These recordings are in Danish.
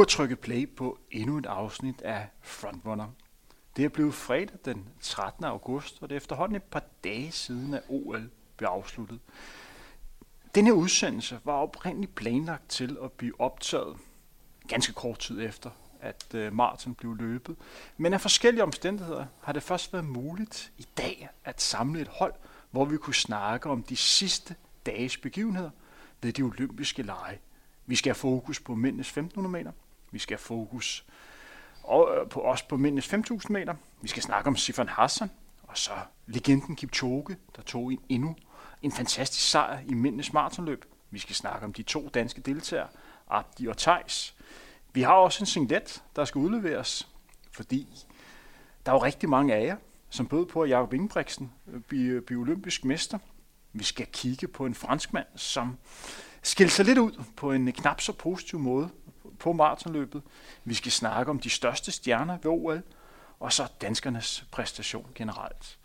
har trykket play på endnu et afsnit af Frontrunner. Det er blevet fredag den 13. august, og det er efterhånden et par dage siden, at OL blev afsluttet. Denne udsendelse var oprindeligt planlagt til at blive optaget ganske kort tid efter, at Martin maraton blev løbet. Men af forskellige omstændigheder har det først været muligt i dag at samle et hold, hvor vi kunne snakke om de sidste dages begivenheder ved de olympiske lege. Vi skal have fokus på mændenes 1500 meter. Vi skal have fokus øh, på os på mindst 5000 meter. Vi skal snakke om Sifan Hassan, og så legenden Kipchoge, der tog en endnu en fantastisk sejr i mændenes maratonløb. Vi skal snakke om de to danske deltagere, Abdi og Tejs. Vi har også en singlet, der skal udleveres, fordi der er jo rigtig mange af jer, som bød på, at Jacob Ingebrigtsen bliver, bi- øh, olympisk mester. Vi skal kigge på en franskmand, som skiller sig lidt ud på en knap så positiv måde på maratonløbet. Vi skal snakke om de største stjerner ved OL, og så danskernes præstation generelt.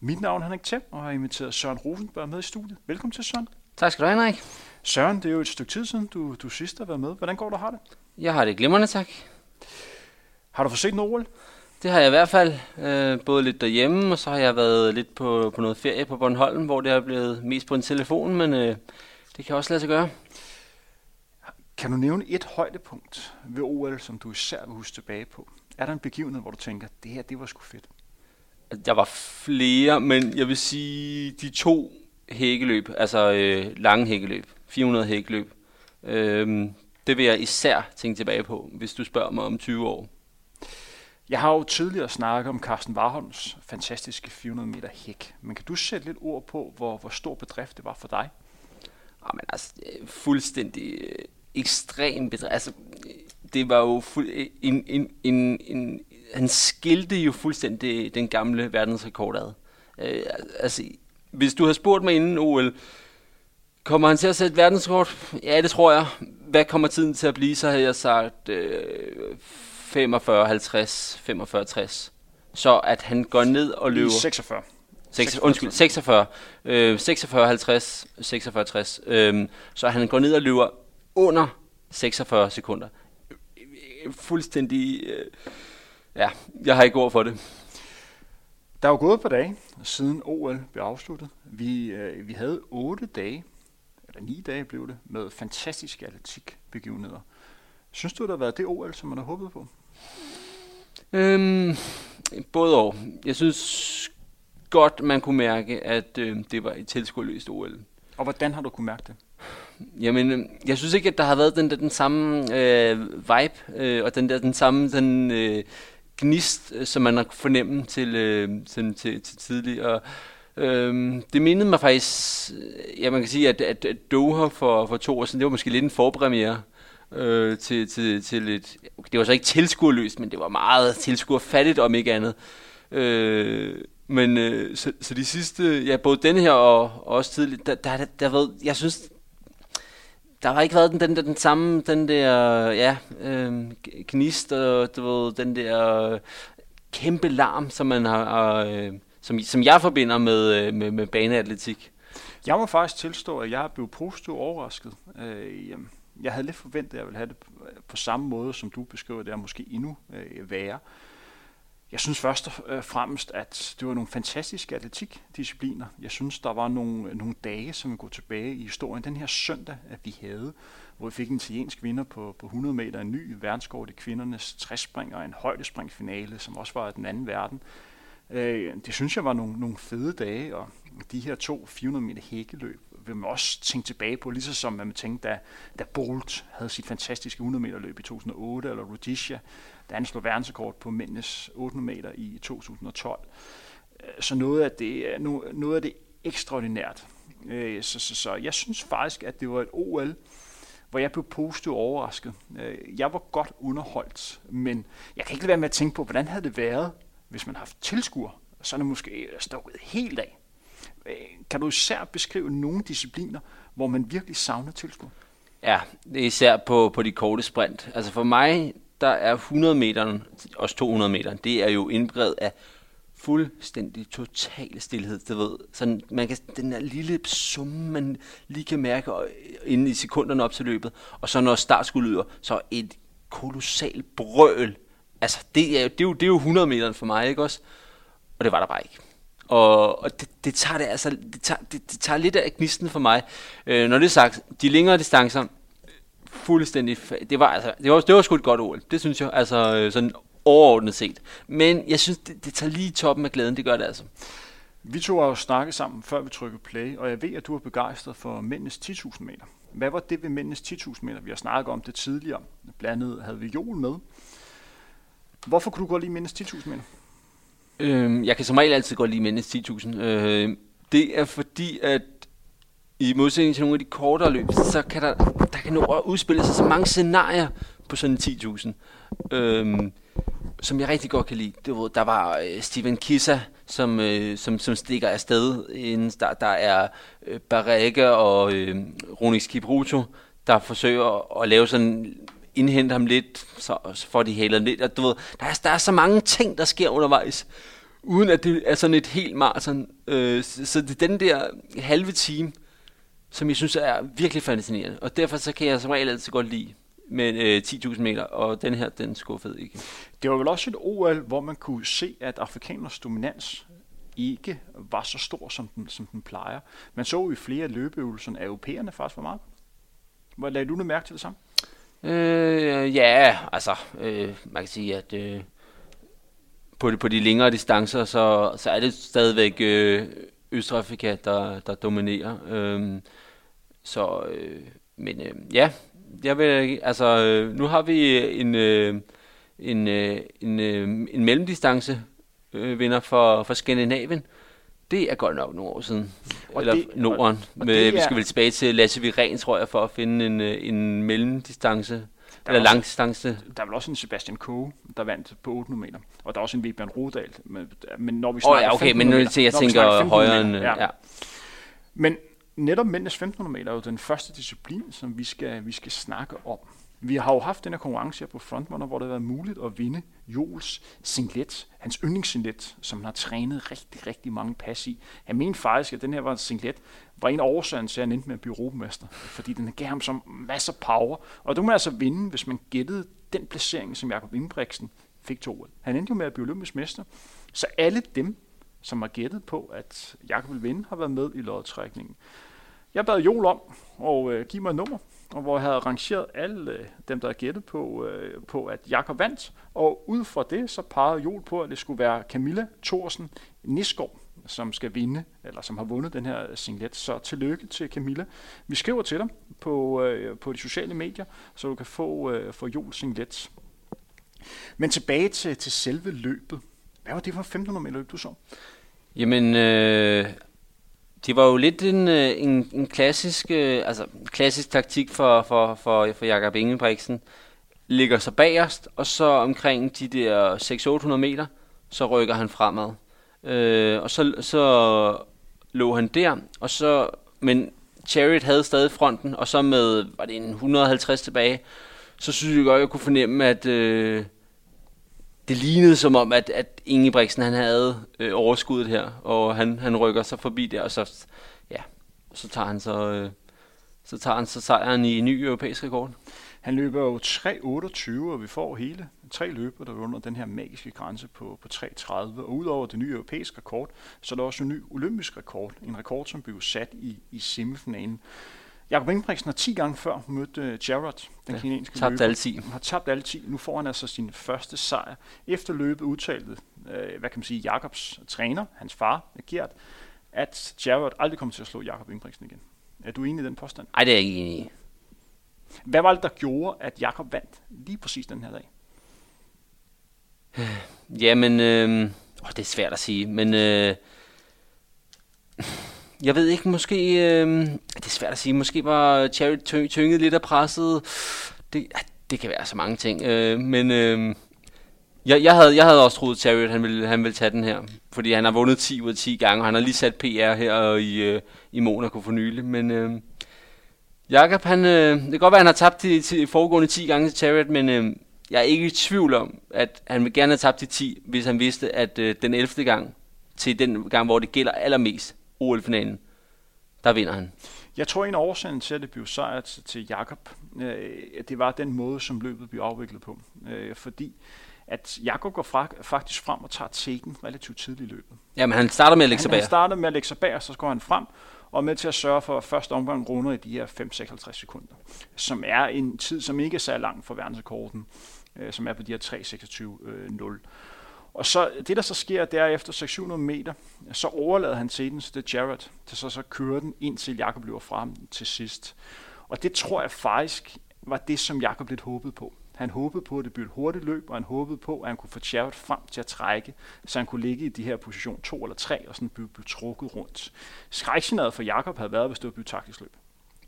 Mit navn er Henrik Thiem, og jeg har inviteret Søren Rosenberg med i studiet. Velkommen til, Søren. Tak skal du have, Henrik. Søren, det er jo et stykke tid siden, du, du sidst har været med. Hvordan går du har det? Jeg har det glimrende, tak. Har du fået set noget OL? Det har jeg i hvert fald. Øh, både lidt derhjemme, og så har jeg været lidt på, på noget ferie på Bornholm, hvor det er blevet mest på en telefon, men øh, det kan også lade sig gøre. Kan du nævne et højdepunkt ved OL, som du især vil huske tilbage på? Er der en begivenhed, hvor du tænker, det her, det var sgu fedt? Der var flere, men jeg vil sige, de to hækkeløb, altså øh, lange hækkeløb, 400 hækkeløb, øh, det vil jeg især tænke tilbage på, hvis du spørger mig om 20 år. Jeg har jo tidligere snakket om Carsten Warholms fantastiske 400 meter hæk, men kan du sætte lidt ord på, hvor, hvor stor bedrift det var for dig? Jamen altså, fuldstændig øh, ekstrem bedrift. Altså, det var jo fuld, en, en, en, en, han skilte jo fuldstændig den gamle verdensrekord ad. Øh, altså, hvis du har spurgt mig inden OL, kommer han til at sætte verdensrekord? Ja, det tror jeg. Hvad kommer tiden til at blive? Så havde jeg sagt øh, 45, 50, 45, 60. Så at han går ned og løber... 46. 6, undskyld, 46, øh, 46, 50, 46, 60. Øh, så han går ned og løber under 46 sekunder. Fuldstændig... Øh, ja, jeg har ikke ord for det. Der er jo gået et par dage, siden OL blev afsluttet. Vi, øh, vi havde otte dage, eller ni dage blev det, med fantastiske atletikbegivenheder. Synes du, der har været det OL, som man har håbet på? Øhm, både og. Jeg synes godt, man kunne mærke, at øh, det var et tilskuerløst OL. Og hvordan har du kunne mærke det? Jamen, øhm, jeg synes ikke, at der har været den der den samme øh, vibe, øh, og den der den samme den, øh, gnist, øh, som man har fornemme til, øh, til, til, til tidligere. Øhm, det mindede mig faktisk, øh, ja man kan sige, at, at, at Doha for, for to år siden, det var måske lidt en forpremiere øh, til, til, til et, det var så ikke tilskuerløst, men det var meget tilskuerfattigt om ikke andet. Øh, men øh, så, så de sidste, ja både denne her og, og også tidligt, der, der, der, der været, jeg synes, der har ikke været den, den, den, den samme, den der, ja, øh, gnist og du ved, den der kæmpe larm, som man har, øh, som, som jeg forbinder med, øh, med, med baneatletik. Jeg må faktisk tilstå, at jeg er blevet positivt overrasket. Øh, jeg havde lidt forventet, at jeg ville have det på samme måde, som du beskriver det, og måske endnu øh, værre. Jeg synes først og øh, fremmest, at det var nogle fantastiske atletikdiscipliner. Jeg synes, der var nogle, øh, nogle dage, som vi går tilbage i historien. Den her søndag, at vi havde, hvor vi fik en italiensk vinder på, på 100 meter, en ny verdenskort i kvindernes 60 spring og en højdespringfinale, som også var den anden verden. Øh, det synes jeg var nogle, nogle fede dage, og de her to 400 meter hækkeløb vil man også tænke tilbage på, lige så som man tænkte, da, da Bolt havde sit fantastiske 100 meter løb i 2008, eller Rhodesia da han slog verdensrekord på mændenes 800 meter i 2012. Øh, så noget af det, øh, noget af det ekstraordinært. Øh, så, så, så jeg synes faktisk, at det var et OL, hvor jeg blev positivt overrasket. Jeg var godt underholdt, men jeg kan ikke lade være med at tænke på, hvordan havde det været, hvis man havde haft tilskuer, så er det måske stået helt af. Kan du især beskrive nogle discipliner, hvor man virkelig savner tilskuer? Ja, det især på, på de korte sprint. Altså for mig, der er 100 meter, også 200 meter, det er jo indbredt af fuldstændig total stillhed, du ved. Sådan, man kan, den der lille summe, man lige kan mærke inden i sekunderne op til løbet, og så når startskud lyder, så et kolossal brøl. Altså, det er, jo, det er, jo, det er jo 100 meter for mig, ikke også? Og det var der bare ikke. Og, og det, det, tager det, altså, det, tager, det, det tager lidt af gnisten for mig. Øh, når det er sagt, de længere distancer, fuldstændig, det var, altså, det var, det var sgu et godt ord, det synes jeg, altså øh, sådan overordnet set. Men jeg synes, det, det tager lige toppen af glæden, det gør det altså. Vi to har jo snakket sammen, før vi trykkede play, og jeg ved, at du er begejstret for mændenes 10.000 meter. Hvad var det ved mændenes 10.000 meter? Vi har snakket om det tidligere. Blandt andet havde vi Joel med. Hvorfor kunne du godt lide mændenes 10.000 meter? Øhm, jeg kan som regel altid godt lide mændenes 10.000. Øh, det er fordi, at i modsætning til nogle af de kortere løb, så kan der, der kan nå at udspille sig så mange scenarier på sådan 10.000. Øhm, som jeg rigtig godt kan lide. Det var, der var øh, Steven Kissa, som, øh, som, som stikker afsted. Inden der, der er øh, Barrega og øh, Ronix Kipruto, der forsøger at lave sådan indhente ham lidt, så, så får de hælet lidt. Og du ved, der, er, der er så mange ting, der sker undervejs, uden at det er sådan et helt maraton. Øh, så, så det er den der halve time, som jeg synes er virkelig fascinerende. Og derfor så kan jeg som regel altid godt lide med øh, 10.000 meter, og den her, den skuffede ikke. Det var vel også et OL, hvor man kunne se, at afrikaners dominans ikke var så stor, som den, som den plejer. Man så i flere løbeøvelser, at europæerne faktisk var meget. Hvor lagde du noget mærke til det samme? Øh, ja, altså, øh, man kan sige, at øh, på, de, på de længere distancer, så, så er det stadigvæk øh, Østafrika, der, der dominerer. Øh, så, øh, men øh, ja, jeg vil, altså, øh, nu har vi en, øh, en, øh, en, øh, en mellemdistance øh, vinder for, for Skandinavien. Det er godt nok nogle år siden. Og Eller det, Norden. Og, og med, er, vi skal vel tilbage til Lasse Viren, tror jeg, for at finde en, øh, en mellemdistance. Eller langdistance. Der er vel også en Sebastian Coe, der vandt på 800 meter. Og der er også en Vebjørn Rodal. Men, men når vi snakker oh, ja, okay, men nu meter, jeg tænker højere end... Ja. ja. Men netop mændenes 1500 meter er jo den første disciplin, som vi skal, vi skal snakke om. Vi har jo haft den her konkurrence her på Frontrunner, hvor det har været muligt at vinde Joels singlet, hans yndlingssinglet, som han har trænet rigtig, rigtig mange pas i. Han mente faktisk, at den her var en singlet, var en årsag til, at han endte med at blive europamester, fordi den gav ham så masser af power. Og du må altså vinde, hvis man gættede den placering, som Jakob Ingebrigtsen fik til OL. Han endte jo med at blive olympisk mester. Så alle dem, som har gættet på, at Jakob vil vinde, har været med i lodtrækningen. Jeg bad Joel om at øh, give mig et nummer, og hvor jeg havde rangeret alle øh, dem, der havde gættet på, øh, på, at Jakob vandt. Og ud fra det, så pegede Jol på, at det skulle være Camilla Thorsen Niskov, som skal vinde, eller som har vundet den her øh, singlet. Så tillykke til Camilla. Vi skriver til dig på, øh, på de sociale medier, så du kan få, øh, få Joel singlet. Men tilbage til, til selve løbet. Hvad var det for 1500 meter løb, du så? Jamen, øh, det var jo lidt en, øh, en, en klassisk, øh, altså, klassisk taktik for, for, for, for Jakob Ingebrigtsen. Ligger så bagerst, og så omkring de der 600-800 meter, så rykker han fremad. Øh, og så, så lå han der, og så, men Chariot havde stadig fronten, og så med, var det en 150 tilbage, så synes jeg godt, jeg kunne fornemme, at, øh, det lignede som om, at, at Ingebrigtsen han havde øh, overskuddet her, og han, han rykker så forbi der, og så, ja, så tager han så, øh, så tager han så sejren i en ny europæisk rekord. Han løber jo 3.28, og vi får hele tre løber, der er under den her magiske grænse på, på 3.30. Og udover det nye europæiske rekord, så er der også en ny olympisk rekord. En rekord, som blev sat i, i semifinalen. Jakob Ingebrigtsen har 10 gange før mødt uh, Jarrett, den ja, kinesiske tabt løber. alle 10. Han har tabt alle 10. Nu får han altså sin første sejr. Efter løbet udtalte, uh, hvad kan man sige, Jakobs træner, hans far, Gert, at Jarrett aldrig kommer til at slå Jakob Ingebrigtsen igen. Er du enig i den påstand? Nej, det er jeg ikke enig i. Hvad var det, der gjorde, at Jakob vandt lige præcis den her dag? Jamen, øh, åh, det er svært at sige, men øh, jeg ved ikke, måske... Øh, det er svært at sige. Måske var Cherry tynget lidt af presset. Det, ah, det kan være så mange ting. Øh, men øh, jeg, jeg, havde, jeg havde også troet, at han ville, han ville tage den her. Fordi han har vundet 10 ud af 10 gange, og han har lige sat PR her i, øh, i Monaco for nylig. Men øh, Jakob, han, øh, det kan godt være, at han har tabt de, de foregående 10 gange til Chariot, men øh, jeg er ikke i tvivl om, at han vil gerne have tabt de 10, hvis han vidste, at øh, den 11. gang, til den gang, hvor det gælder allermest, OL-finalen, der vinder han. Jeg tror, en af årsagen til, at det blev sejr til Jakob, øh, det var den måde, som løbet blev afviklet på. Øh, fordi at Jakob går fra, faktisk frem og tager teken relativt tidligt i løbet. Jamen, han starter med at lægge sig bag. han starter med at lægge sig bag, så går han frem og med til at sørge for, at første omgang runder i de her 5-56 sekunder, som er en tid, som ikke er så lang for verdensrekorden, øh, som er på de her 3.26.0. Og så det, der så sker, det er efter 600 meter, så overlader han seten til Jared, til så, så kører den ind til Jakob løber frem til sidst. Og det tror jeg faktisk var det, som Jakob lidt håbede på. Han håbede på, at det blev et hurtigt løb, og han håbede på, at han kunne få Jared frem til at trække, så han kunne ligge i de her position 2 eller 3, og sådan blive, blive trukket rundt. Skrækscenariet for Jakob havde været, hvis det var blevet taktisk løb.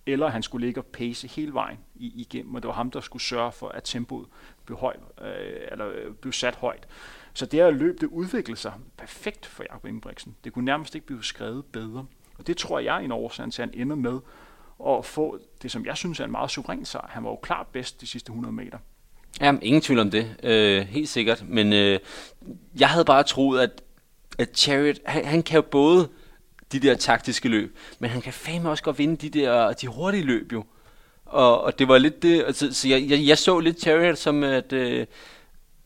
Eller han skulle ligge og pace hele vejen igennem, og det var ham, der skulle sørge for, at tempoet blev, høj, øh, eller blev sat højt. Så det her løb, det udviklede sig perfekt for Jakob Ingebrigtsen. Det kunne nærmest ikke blive skrevet bedre. Og det tror jeg er en årsag til, at han ender med at få det, som jeg synes er en meget suveræn sejr. Han var jo klart bedst de sidste 100 meter. Jamen, ingen tvivl om det. Øh, helt sikkert. Men øh, jeg havde bare troet, at, at Chariot, han, han kan jo både de der taktiske løb, men han kan fandme også godt vinde de der de hurtige løb jo. Og, og det var lidt det, altså, så jeg, jeg, jeg så lidt Chariot som, at øh,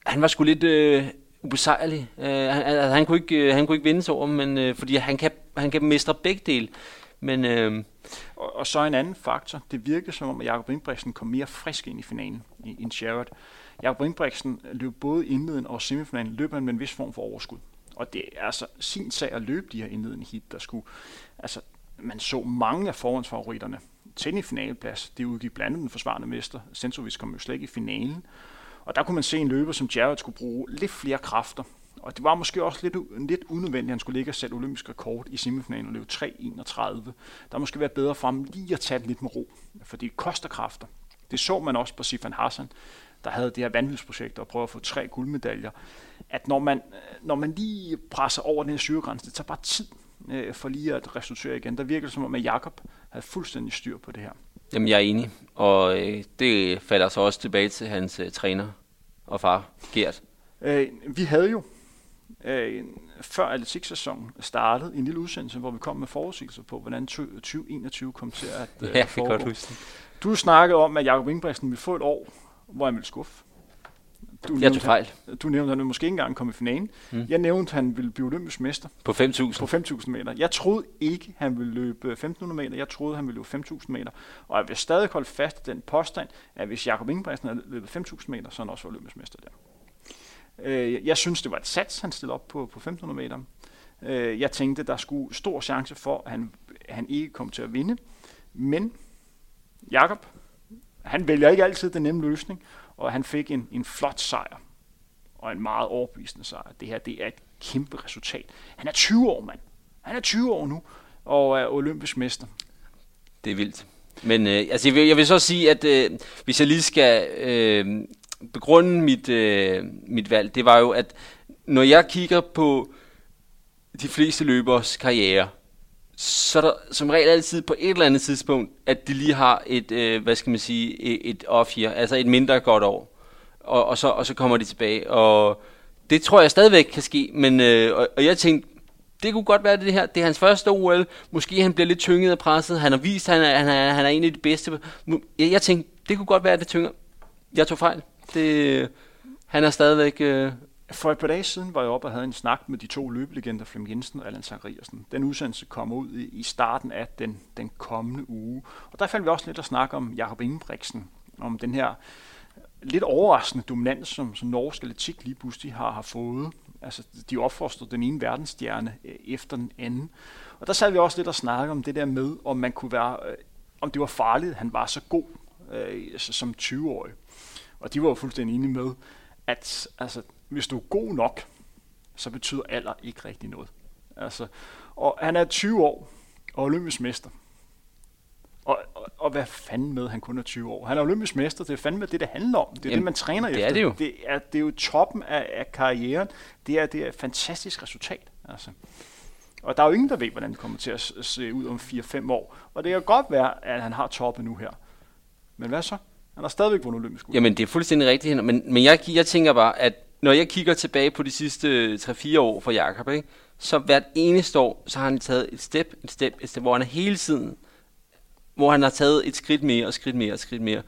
han var sgu lidt øh, ubesejrlig. Øh, han, altså, han, kunne ikke, øh, han kunne ikke vinde over men, øh, fordi han kan, han kan mestre begge dele. Men, øh, og, og så en anden faktor. Det virker som om, at Jakob Ingebrigtsen kom mere frisk ind i finalen end Sherrod. Jakob Ingebrigtsen løb både indleden og semifinalen, løb han med en vis form for overskud. Og det er altså sin sag at løbe de her indledende hit, der skulle... Altså, man så mange af forhåndsfavoritterne til en finaleplads. Det udgik blandt andet den forsvarende mester. Sensovic kom jo slet ikke i finalen. Og der kunne man se en løber, som Jared skulle bruge lidt flere kræfter. Og det var måske også lidt, lidt unødvendigt, at han skulle ligge og sætte olympisk rekord i semifinalen og løbe 3.31. Der måske være bedre for ham lige at tage det lidt med ro, for det koster kræfter. Det så man også på Sifan Hassan, der havde det her vanvidsprojekt og prøvede at få tre guldmedaljer. At når man, når man lige presser over den her syregrænse, det tager bare tid øh, for lige at resultere igen. Der virker det som om, at Jakob havde fuldstændig styr på det her. Jamen, jeg er enig, og øh, det falder så også tilbage til hans øh, træner og far, Gert. Øh, vi havde jo øh, før atletiksæsonen startede en lille udsendelse, hvor vi kom med forudsigelser på, hvordan 2021 kom til at øh, ja, foregå. Godt huske. Du snakkede om, at Jakob Ingebrigtsen ville få et år, hvor han ville skuffe. Du jeg tog fejl. Han, du nævnte, at han måske ikke engang komme i finalen. Mm. Jeg nævnte, at han ville blive olympisk mester. På 5.000? På 5.000 meter. Jeg troede ikke, han ville løbe 1.500 meter. Jeg troede, han ville løbe 5.000 meter. Og jeg vil stadig holde fast i den påstand, at hvis Jakob Ingebrigtsen havde løbet 5.000 meter, så er han også olympisk mester der. Øh, jeg synes, det var et sats, han stillede op på, på 1.500 meter. Øh, jeg tænkte, der skulle stor chance for, at han, han ikke kom til at vinde. Men Jakob, han vælger ikke altid den nemme løsning, og han fik en, en flot sejr, og en meget overbevisende sejr. Det her, det er et kæmpe resultat. Han er 20 år, mand. Han er 20 år nu, og er olympisk mester. Det er vildt. Men øh, altså, jeg, vil, jeg vil så sige, at øh, hvis jeg lige skal øh, begrunde mit, øh, mit valg, det var jo, at når jeg kigger på de fleste løbers karriere, så er der som regel altid på et eller andet tidspunkt, at de lige har et, øh, hvad skal man sige, et, et off year, altså et mindre godt år, og, og, så, og så kommer de tilbage, og det tror jeg stadigvæk kan ske, men, øh, og, og jeg tænkte, det kunne godt være det her, det er hans første OL, måske han bliver lidt tynget af presset, han har vist, at han er, han er, han er en af de bedste, jeg, jeg tænkte, det kunne godt være, det tynger, jeg tog fejl, det, øh, han er stadigvæk øh, for et par dage siden var jeg oppe og havde en snak med de to løbelegender, Flem Jensen og Allan Zachariasen. Den udsendelse kommer ud i, i starten af den, den kommende uge. Og der fandt vi også lidt at snakke om Jakob Ingebrigtsen, om den her lidt overraskende dominans, som, som norsk atletik lige pludselig har, har fået. Altså, de opfostrede den ene verdensstjerne øh, efter den anden. Og der sad vi også lidt og snakke om det der med, om man kunne være, øh, om det var farligt, at han var så god øh, altså, som 20-årig. Og de var jo fuldstændig enige med, at altså, hvis du er god nok, så betyder alder ikke rigtig noget. Altså, og han er 20 år og olympisk mester. Og, og, og hvad fanden med, han kun er 20 år? Han er olympisk mester, det er fandme det, det handler om. Det er Jamen, det, man træner det efter. Er det, jo. Det, er, det er jo toppen af, af karrieren. Det er, det er et fantastisk resultat. Altså. Og der er jo ingen, der ved, hvordan det kommer til at se ud om 4-5 år. Og det kan godt være, at han har toppen nu her. Men hvad så? Han har stadigvæk vundet olympisk Jamen, det er fuldstændig rigtigt. Men, men jeg, jeg tænker bare, at når jeg kigger tilbage på de sidste 3-4 år for Jakob, ikke, så hvert eneste år, så har han taget et step, et step, et step, hvor han hele tiden hvor han har taget et skridt mere og skridt mere og skridt mere.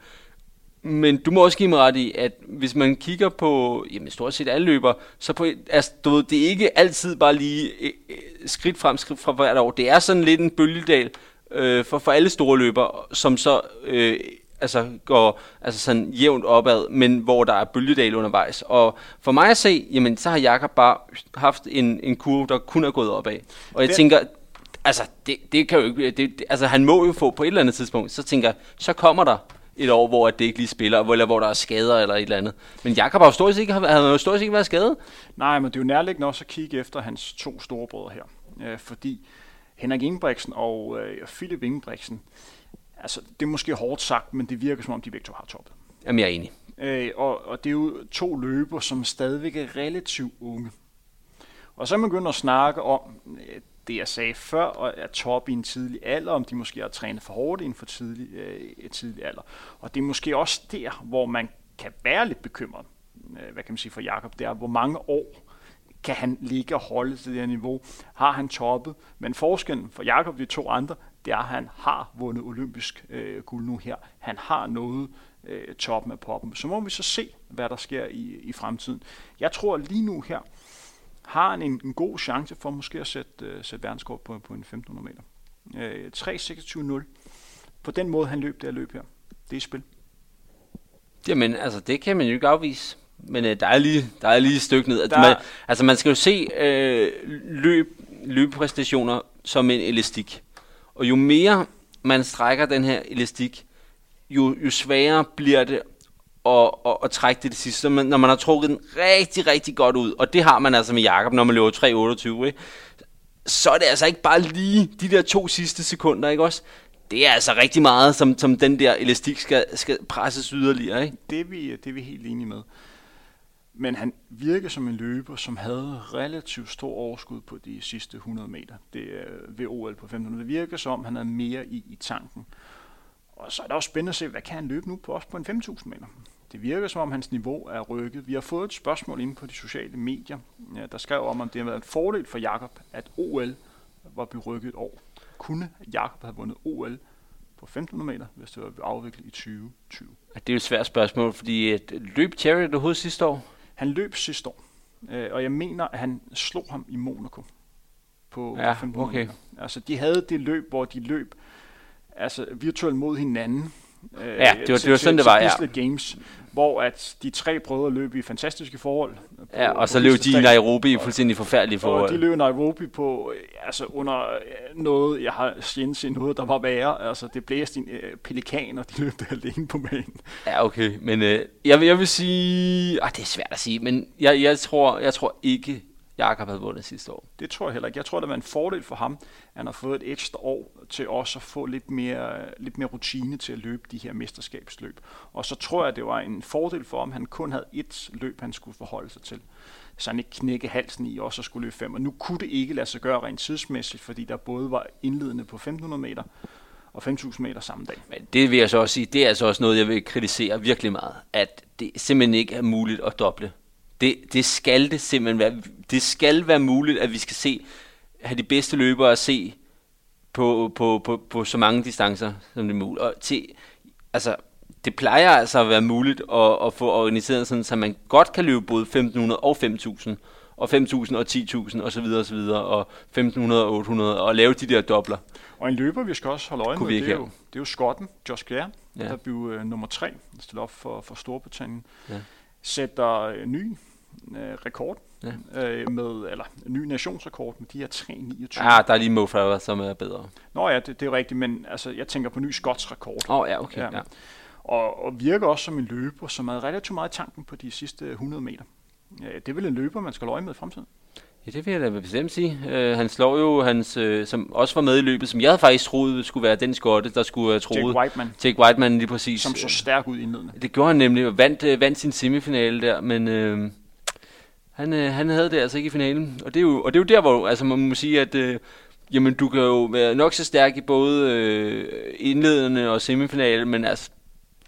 Men du må også give mig ret i, at hvis man kigger på jamen, stort set alle løber, så på, altså, du ved, det er ikke altid bare lige øh, øh, skridt frem, skridt fra hvert år. Det er sådan lidt en bølgedal øh, for, for alle store løber, som så øh, altså går altså sådan jævnt opad, men hvor der er bølgedal undervejs. Og for mig at se, jamen, så har Jakob bare haft en, en kurve, der kun er gået opad. Og jeg det... tænker, altså, det, det kan jo ikke, det, det, altså han må jo få på et eller andet tidspunkt, så tænker så kommer der et år, hvor det ikke lige spiller, eller hvor der er skader eller et eller andet. Men Jakob har jo stort set ikke, han jo stort set ikke været skadet. Nej, men det er jo nærliggende også at kigge efter hans to store brødre her. Øh, fordi Henrik Ingebrigtsen og øh, Philip Ingebrigtsen, altså det er måske hårdt sagt, men det virker som om de begge to har toppet. Jamen jeg er enig. Øh, og, og det er jo to løber, som stadigvæk er relativt unge. Og så er man begyndt at snakke om, øh, det jeg sagde før, og er top i en tidlig alder, om de måske har trænet for hårdt i en for tidlig, øh, tidlig alder. Og det er måske også der, hvor man kan være lidt bekymret, øh, hvad kan man sige for Jakob, det er, hvor mange år kan han ligge og holde til det her niveau? Har han toppet? Men forskellen for Jakob de to andre, det er, at han har vundet olympisk øh, guld nu her. Han har nået øh, toppen af poppen. Så må vi så se, hvad der sker i, i fremtiden. Jeg tror lige nu her, har han en, en god chance for måske at sætte, uh, sætte verdenskort på, på en 1500 meter. Uh, 3.26.0 på den måde, han løb det her løb her. Det er spil. Jamen, altså, det kan man jo ikke afvise. Men uh, der, er lige, der er lige et stykke ned. Der... Man, altså, man skal jo se uh, løb, løbepræstationer som en elastik. Og jo mere man strækker den her elastik, jo, jo sværere bliver det at, at, at trække det det sidste. Så man, når man har trukket den rigtig, rigtig godt ud, og det har man altså med Jakob, når man løber 3.28, ikke? så er det altså ikke bare lige de der to sidste sekunder, ikke også? Det er altså rigtig meget, som, som den der elastik skal, skal presses yderligere, ikke? Det er, vi, det er vi helt enige med. Men han virker som en løber, som havde relativt stor overskud på de sidste 100 meter det, øh, ved OL på 1500. Det virker som, han havde mere i, i tanken. Og så er det også spændende at se, hvad kan han løbe nu på os på en 5.000 meter. Det virker som om hans niveau er rykket. Vi har fået et spørgsmål inde på de sociale medier, ja, der skrev om, om det har været en fordel for Jakob, at OL var blevet rykket et år. Kunne Jakob have vundet OL på 1500 meter, hvis det var afviklet i 2020? Det er jo et svært spørgsmål, fordi øh, løb Cherry det hovedet sidste år? Han løb sidste år, øh, og jeg mener, at han slog ham i Monaco på, ja, 1500 okay. Altså, de havde det løb, hvor de løb altså virtuelt mod hinanden. Øh, ja, det var, til, det var sådan, det var, ja. Games, hvor at de tre brødre løb i fantastiske forhold. På, ja, og så løb de i Nairobi i fuldstændig forfærdelige forhold. Og de løb i Nairobi på, øh, altså under øh, noget, jeg har sjældent set noget, der var værre. Altså, det blæste en uh, pelikan, og de løb der alene på banen. Ja, okay, men uh, jeg, vil, jeg vil sige, ah, det er svært at sige, men jeg, jeg, tror, jeg tror ikke, Jakob havde vundet sidste år. Det tror jeg heller ikke. Jeg tror, det var en fordel for ham, at han har fået et ekstra år til også at få lidt mere, lidt mere rutine til at løbe de her mesterskabsløb. Og så tror jeg, det var en fordel for ham, at han kun havde et løb, han skulle forholde sig til. Så han ikke knække halsen i også at skulle løbe fem. Og nu kunne det ikke lade sig gøre rent tidsmæssigt, fordi der både var indledende på 1500 meter, og 5.000 meter samme dag. Men det vil jeg så også sige, det er altså også noget, jeg vil kritisere virkelig meget, at det simpelthen ikke er muligt at doble det, det skal det simpelthen være. Det skal være muligt, at vi skal se, have de bedste løbere at se på, på, på, på så mange distancer, som det er muligt. Og til, altså, det plejer altså at være muligt at, at få organiseret sådan, så man godt kan løbe både 1500 og 5000 og 5.000 og 10.000 og så videre og så videre, og 1.500 og 800, og lave de der dobler. Og en løber, vi skal også holde øje med, det er, jo, det er jo skotten, Josh Clare, ja. der blev uh, nummer 3, stillet op for, for Storbritannien. Ja. Sætter uh, ny øh, rekord ja. øh, med, eller en ny nationsrekord med de her 3.29. Ja, der er lige Mo Farah, som er bedre. Nå ja, det, det er rigtigt, men altså, jeg tænker på ny skots rekord. Åh oh, ja, okay. Ja. Ja. Og, og virker også som en løber, som er relativt meget i tanken på de sidste 100 meter. Ja, det er vel en løber, man skal løje med i fremtiden. Ja, det vil jeg da bestemt sige. Uh, han slår jo, hans, uh, som også var med i løbet, som jeg havde faktisk troet skulle være den skotte, der skulle have troet. Jake Whiteman. Jake Whiteman lige præcis. Som så stærk ud indledende. Det gjorde han nemlig, og vandt, uh, vandt sin semifinale der, men uh, han, øh, han havde det altså ikke i finalen. Og det er jo, og det er jo der, hvor altså, man må sige, at øh, jamen, du kan jo være nok så stærk i både øh, indledende og semifinalen, men altså,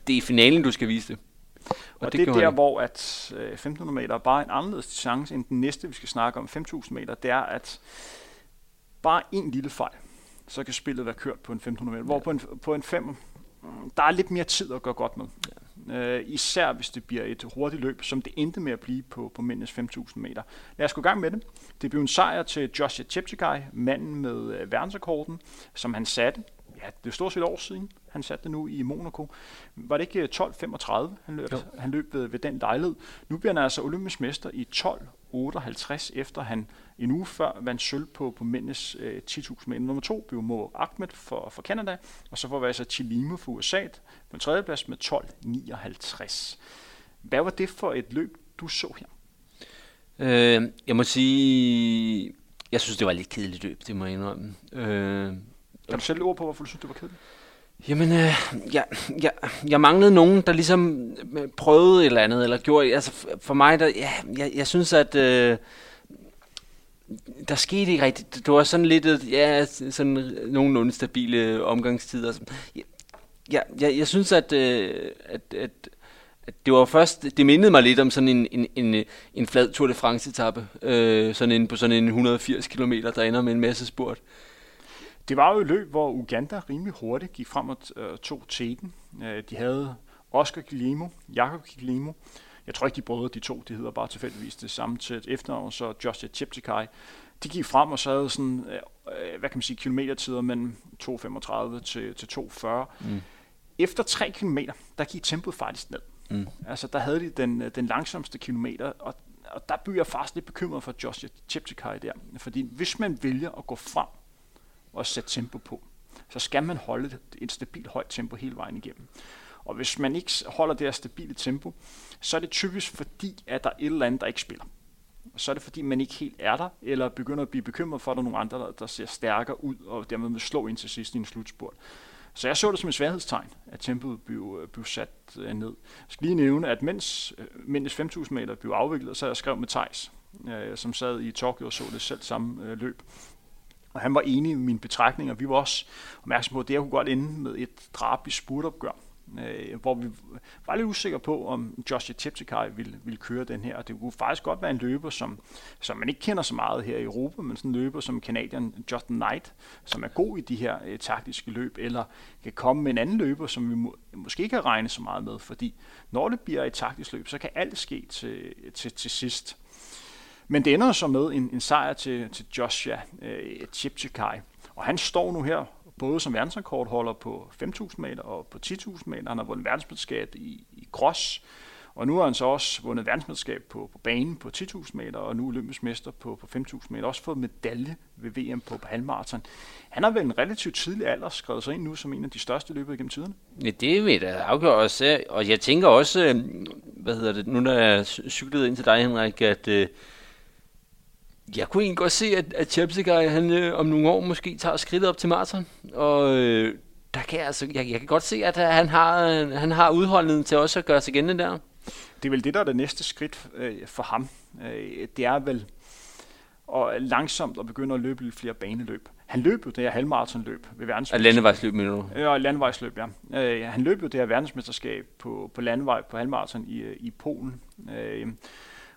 det er i finalen, du skal vise det. Og, og det, det er der, han. hvor at øh, 1500 meter er bare en anderledes chance end den næste, vi skal snakke om, 5000 meter. Det er, at bare en lille fejl, så kan spillet være kørt på en 1500 meter. Hvor på en, på en 5, der er lidt mere tid at gøre godt med. Ja øh, især hvis det bliver et hurtigt løb, som det endte med at blive på, på mindes 5.000 meter. Lad os gå i gang med det. Det blev en sejr til Joshua Cheptegei, manden med øh, verdensrekorden, som han satte. Ja, det er stort set år siden. Han satte det nu i Monaco. Var det ikke 12.35, han løb, han løb ved, ved den lejlighed? Nu bliver han altså olympisk mester i 12.58, efter han en uge før vandt sølv på, på mændenes øh, 10.000 meter. Nummer to blev Mo Ahmed for, for Canada, og så får vi altså Chilimo for USA på en tredjeplads med 12.59. Hvad var det for et løb, du så her? Øh, jeg må sige, jeg synes, det var lidt kedeligt løb, det må jeg indrømme. Øh, kan du sætte ord på, hvorfor du synes, det var kedeligt? Jamen, øh, jeg, jeg, jeg manglede nogen, der ligesom øh, prøvede et eller andet, eller gjorde, altså for mig, der, ja, jeg, jeg synes, at øh, der skete ikke rigtigt, det var sådan lidt, ja, sådan nogenlunde stabile omgangstider. Jeg, jeg, jeg, jeg synes, at, øh, at, at, at det var først, det mindede mig lidt om sådan en, en, en, en flad Tour de France-etappe, øh, sådan en, på sådan en 180 km, der ender med en masse spurt. Det var jo et løb, hvor Uganda rimelig hurtigt gik frem og øh, tog teten. Øh, de havde Oscar Guillermo, Jakob Guillermo. Jeg tror ikke, de brødre, de to, de hedder bare tilfældigvis det samme til efternavn, så Joshua Cheptegei. De gik frem og så havde sådan, øh, hvad kan man sige, kilometertider mellem 2.35 til, til 2.40. Mm. Efter 3 km, der gik tempoet faktisk ned. Mm. Altså, der havde de den, den langsomste kilometer, og, og der bliver jeg faktisk lidt bekymret for Joshua Cheptegei der. Fordi hvis man vælger at gå frem og sætte tempo på, så skal man holde et stabilt højt tempo hele vejen igennem. Og hvis man ikke holder det her stabile tempo, så er det typisk fordi, at der er et eller andet, der ikke spiller. Så er det fordi, man ikke helt er der, eller begynder at blive bekymret for, at der er nogle andre, der, ser stærkere ud, og dermed vil slå ind til sidst i en slutspurt. Så jeg så det som et sværhedstegn, at tempoet blev, øh, blev sat øh, ned. Jeg skal lige nævne, at mens, øh, mens 5.000 meter blev afviklet, så jeg skrev med Tejs, øh, som sad i Tokyo og så det selv samme øh, løb. Og han var enig i mine betragtninger. Vi var også opmærksom på, at det kunne godt ende med et drab i spurtopgør. Øh, hvor vi var lidt usikre på, om Joshua Cheptegei ville, ville køre den her. Og det kunne faktisk godt være en løber, som, som man ikke kender så meget her i Europa, men sådan en løber som kanadieren Justin Knight, som er god i de her øh, taktiske løb, eller kan komme med en anden løber, som vi må, måske ikke har regnet så meget med, fordi når det bliver et taktisk løb, så kan alt ske til, til, til sidst. Men det ender så med en, en sejr til, til Joshua øh, Chipchikai. Og han står nu her både som verdensrekordholder på 5.000 meter og på 10.000 meter. Han har vundet verdensmesterskab i, i cross, og nu har han så også vundet verdensmesterskab på, på banen på 10.000 meter, og nu olympisk mester på, på 5.000 meter. Også fået medalje ved VM på, på halvmarathon. Han har vel en relativt tidlig alder skrevet sig ind nu som en af de største løbere gennem tiden. Ja, det vil jeg afgøre også. Og jeg tænker også, øh, hvad hedder det, nu når jeg cyklede ind til dig, Henrik, at øh, jeg kunne egentlig godt se, at, at Cheptegei, han øh, om nogle år måske tager skridtet op til maraton. Og øh, der kan jeg, altså, jeg, jeg kan godt se, at han har, øh, han har udholdenheden til også at gøre sig gældende der. Det er vel det, der er det næste skridt øh, for ham. Øh, det er vel og langsomt at begynde at løbe lidt flere baneløb. Han løb jo det her halvmaratonløb ved verdensmesterskab. Landevejsløb, mener du? Ja, landevejsløb, ja. Øh, han løb jo det her verdensmesterskab på, på landevej på halvmaraton i, øh, i Polen. Øh,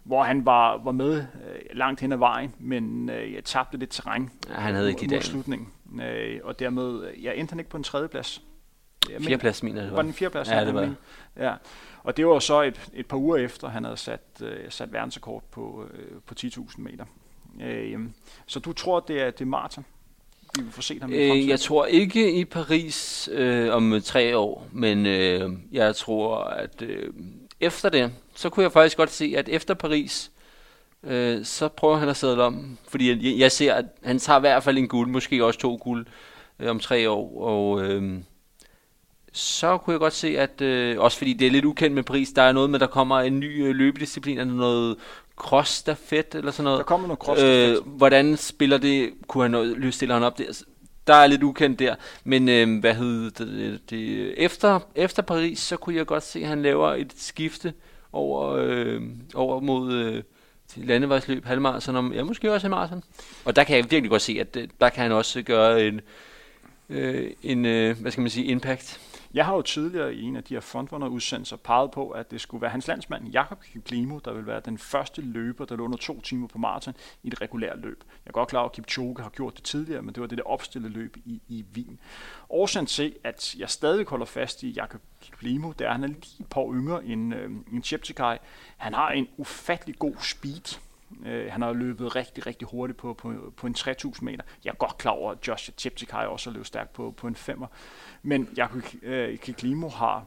hvor han var, var med øh, langt hen ad vejen, men øh, jeg tabte lidt terræn ja, han havde ikke de slutningen. Øh, og dermed, øh, jeg endte han ikke på en tredje plads. Fjerde plads, mener jeg, det var. Var den fjerde plads? Ja, det var. Ja. Og det var så et, et par uger efter, han havde sat, øh, sat verdensrekord på, øh, på 10.000 meter. Øh, så du tror, det er, det er maraton? Vi vil få set ham i øh, Jeg tror ikke i Paris øh, om tre år, men øh, jeg tror, at øh, efter det, så kunne jeg faktisk godt se, at efter Paris, øh, så prøver han at sætte om. Fordi jeg, jeg ser, at han tager i hvert fald en guld, måske også to guld øh, om tre år. Og øh, så kunne jeg godt se, at øh, også fordi det er lidt ukendt med Paris, der er noget med, der kommer en ny øh, løbedisciplin, altså noget cross stafet eller sådan noget. Der kommer noget cross øh, Hvordan spiller det? Kunne han noget, stiller han op det? Altså, der er lidt ukendt der. Men øh, hvad hed det, det, efter, efter Paris, så kunne jeg godt se, at han laver et skifte over, øh, over mod øh, til landevejsløb, halvmarathon, og ja, måske også marathon. Og der kan jeg virkelig godt se, at øh, der kan han også gøre en, øh, en øh, hvad skal man sige, impact. Jeg har jo tidligere i en af de her frontrunner-udsendelser peget på, at det skulle være hans landsmand, Jakob Kiplimo, der vil være den første løber, der lå under to timer på maraton i et regulært løb. Jeg er godt klar over, at Kipchoge har gjort det tidligere, men det var det der opstillede løb i, i Wien. Årsagen til, at jeg stadig holder fast i Jakob Kiplimo, det er, at han er lige et par yngre end, øh, end Cheptegei. Han har en ufattelig god speed, Øh, han har løbet rigtig, rigtig hurtigt på, på, på en 3000 meter. Jeg er godt klar over, at Josh Cheptegei også har løbet stærkt på, på en 5'er. Men Jakob øh, Kiklimo har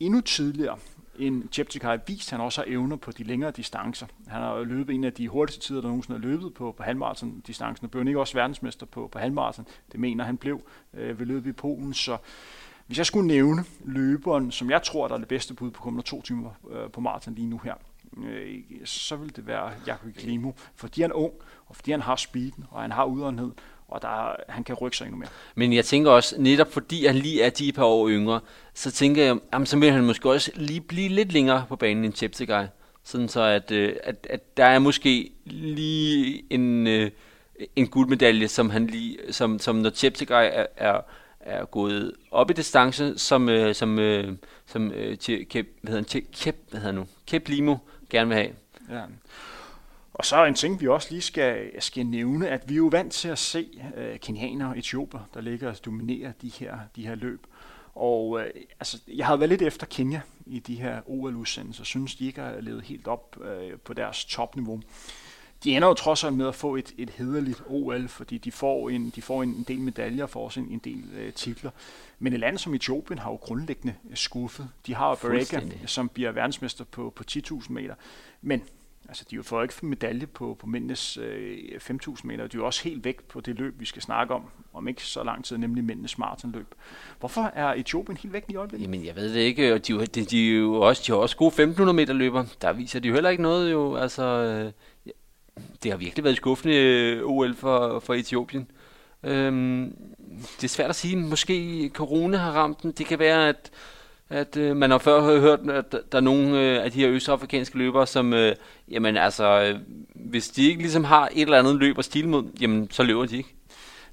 endnu tidligere end Cheptegei vist, han også har evner på de længere distancer. Han har løbet en af de hurtigste tider, der nogensinde har løbet på, på halvmarathon-distancen, og blev ikke også verdensmester på, på halvmarathon. Det mener han blev øh, ved løbet i Polen, så hvis jeg skulle nævne løberen, som jeg tror, der er det bedste bud på kommer to timer øh, på maraton lige nu her, øh, så vil det være Jakob Klimo, fordi han er ung, og fordi han har speeden, og han har udåndhed, og der, han kan rykke sig endnu mere. Men jeg tænker også, netop fordi han lige er de par år yngre, så tænker jeg, jamen, så vil han måske også lige blive lidt længere på banen end Cheptegei. Sådan så, at, øh, at, at der er måske lige en, øh, en guldmedalje, som, han lige, som, som når Cheptegei er, er, er gået op i distance, som, øh, som, øh, som øh, Kep, hvad hedder han, Kep, hvad hedder han nu? Kep Limo gerne vil have. Ja. Og så en ting, vi også lige skal, skal nævne, at vi er jo vant til at se øh, kenianer og etioper, der ligger og dominerer de her, de her løb. Og øh, altså, jeg har været lidt efter Kenya i de her OL-udsendelser, synes de ikke har levet helt op øh, på deres topniveau. De ender jo trods alt med at få et, et hederligt OL, fordi de får en, de får en del medaljer, får også en, en del uh, titler. Men et land som Etiopien har jo grundlæggende skuffet. De har Berega, som bliver verdensmester på, på 10.000 meter. Men altså, de får ikke medalje på, på mændenes øh, 5.000 meter. De er jo også helt væk på det løb, vi skal snakke om, om ikke så lang tid, nemlig mændenes maratonløb. Hvorfor er Etiopien helt væk i øjeblikket? Jamen, jeg ved det ikke. Og de, de, de, er jo også, de har også gode 1.500 meter løber. Der viser de jo heller ikke noget, jo. Altså, øh, det har virkelig været skuffende øh, OL for, for Etiopien. Øhm, det er svært at sige. Måske corona har ramt den. Det kan være, at, at øh, man har før hørt, at der er nogle øh, af de her østafrikanske løbere, som, øh, jamen altså, øh, hvis de ikke ligesom har et eller andet løb at stile mod, jamen så løber de ikke.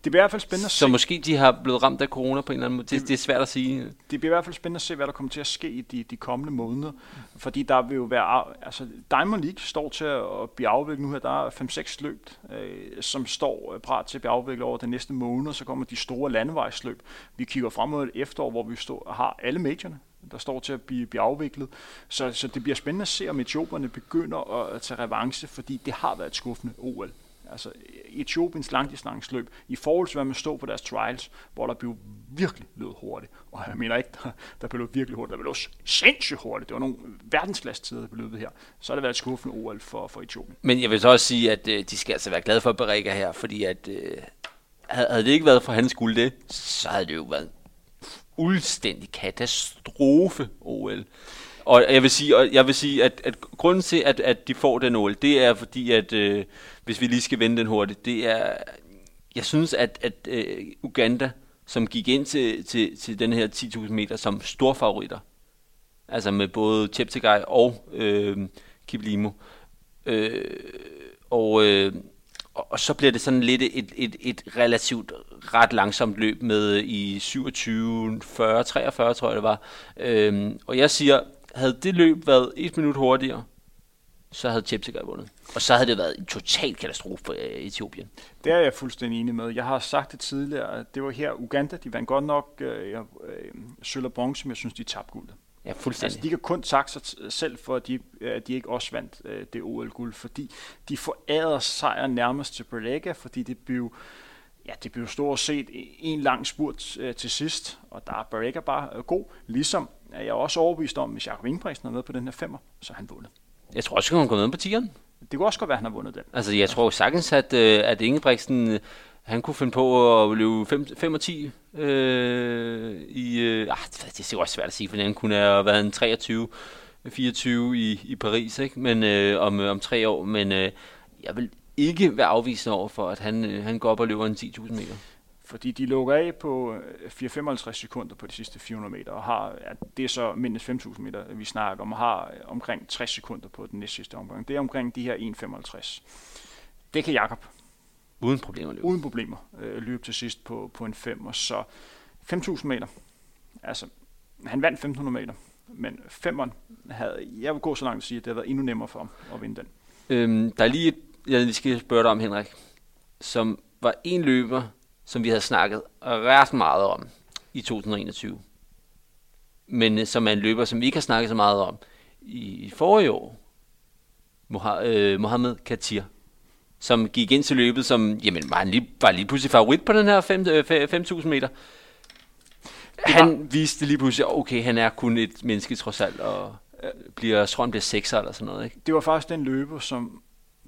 Det bliver i hvert fald spændende at se. Så måske de har blevet ramt af corona på en eller anden måde. Det, det, det er svært at sige. Det bliver i hvert fald spændende at se, hvad der kommer til at ske i de, de kommende måneder. Fordi der vil jo være... Altså, Diamond League står til at blive afviklet nu her. Der er 5-6 løb, øh, som står øh, parat til at blive afviklet over den næste måned. Så kommer de store landevejsløb. Vi kigger frem mod et efterår, hvor vi står, har alle medierne der står til at blive, blive afviklet. Så, så det bliver spændende at se, om etioperne begynder at tage revanche, fordi det har været et skuffende OL altså Etiopiens langdistansløb, i forhold til hvad man stod på deres trials, hvor der blev virkelig løbet hurtigt. Og jeg mener ikke, der, der blev løbet virkelig hurtigt, der blev løbet sindssygt hurtigt. Det var nogle verdensklasse tider, der blev løbet her. Så har det været et skuffende OL for, for Etiopien. Men jeg vil så også sige, at øh, de skal altså være glade for Berega her, fordi at, øh, havde det ikke været for hans guld det, så havde det jo været fuldstændig katastrofe OL. Og jeg vil sige, og jeg vil sige at, at grunden til, at, at de får den OL, det er fordi, at øh, hvis vi lige skal vende den hurtigt, det er, jeg synes, at, at øh, Uganda, som gik ind til, til, til den her 10.000 meter som storfavoritter, altså med både Cheptegei og øh, Kiplimo, øh, og, øh, og så bliver det sådan lidt et, et, et relativt ret langsomt løb med i 27, 40, 43 tror jeg det var. Øhm, og jeg siger, havde det løb været et minut hurtigere, så havde Cheptegei vundet. Og så havde det været en total katastrofe for øh, Etiopien. Det er jeg fuldstændig enig med. Jeg har sagt det tidligere, at det var her Uganda, de vandt godt nok øh, øh, sølv og bronze, men jeg synes, de tabte guldet. Ja, fuldstændig. Altså, de kan kun takke sig selv for, at de, at de ikke også vandt øh, det OL-guld, fordi de forærede sejren nærmest til Berlega, fordi det blev, ja, det blev stort set en lang spurt øh, til sidst, og der er Berlega bare øh, god, ligesom er jeg også overbevist om, hvis Jacob Ingebrigtsen er med på den her femmer, så er han vundet. Jeg tror også, at han kommer med på tieren. Det kunne også godt være, at han har vundet den. Altså, jeg tror sagtens, at, øh, at Ingebrigtsen, øh, han kunne finde på at løbe 5, 5 og 10 øh, i... Øh, ah, det er også svært at sige, for han kunne have været en 23 24 i, i Paris, ikke? Men øh, om, om tre år, men øh, jeg vil ikke være afvisende over for, at han, øh, han går op og løber en 10.000 meter fordi de lukker af på 4-55 øh, sekunder på de sidste 400 meter, og har, ja, det er så mindst 5.000 meter, vi snakker om, og har øh, omkring 60 sekunder på den næste sidste omgang. Det er omkring de her 1,55. Det kan Jakob. Uden problemer løbe. Uden problemer øh, løbe til sidst på, på en 5, og så 5.000 meter. Altså, Han vandt 1500 meter, men femmeren havde, jeg vil gå så langt at sige, at det havde været endnu nemmere for ham at vinde den. Øhm, der er lige et, jeg lige skal spørge dig om, Henrik, som var en løber, som vi havde snakket ret meget om i 2021. Men øh, som er en løber, som vi ikke har snakket så meget om i forrige år. Øh, Mohamed Katir som gik ind til løbet, som jamen, var, han lige, var lige pludselig favorit på den her 5.000 meter. Han viste lige pludselig, okay, han er kun et menneske trods alt, og bliver, jeg tror han bliver 6 eller sådan noget. Ikke? Det var faktisk den løber, som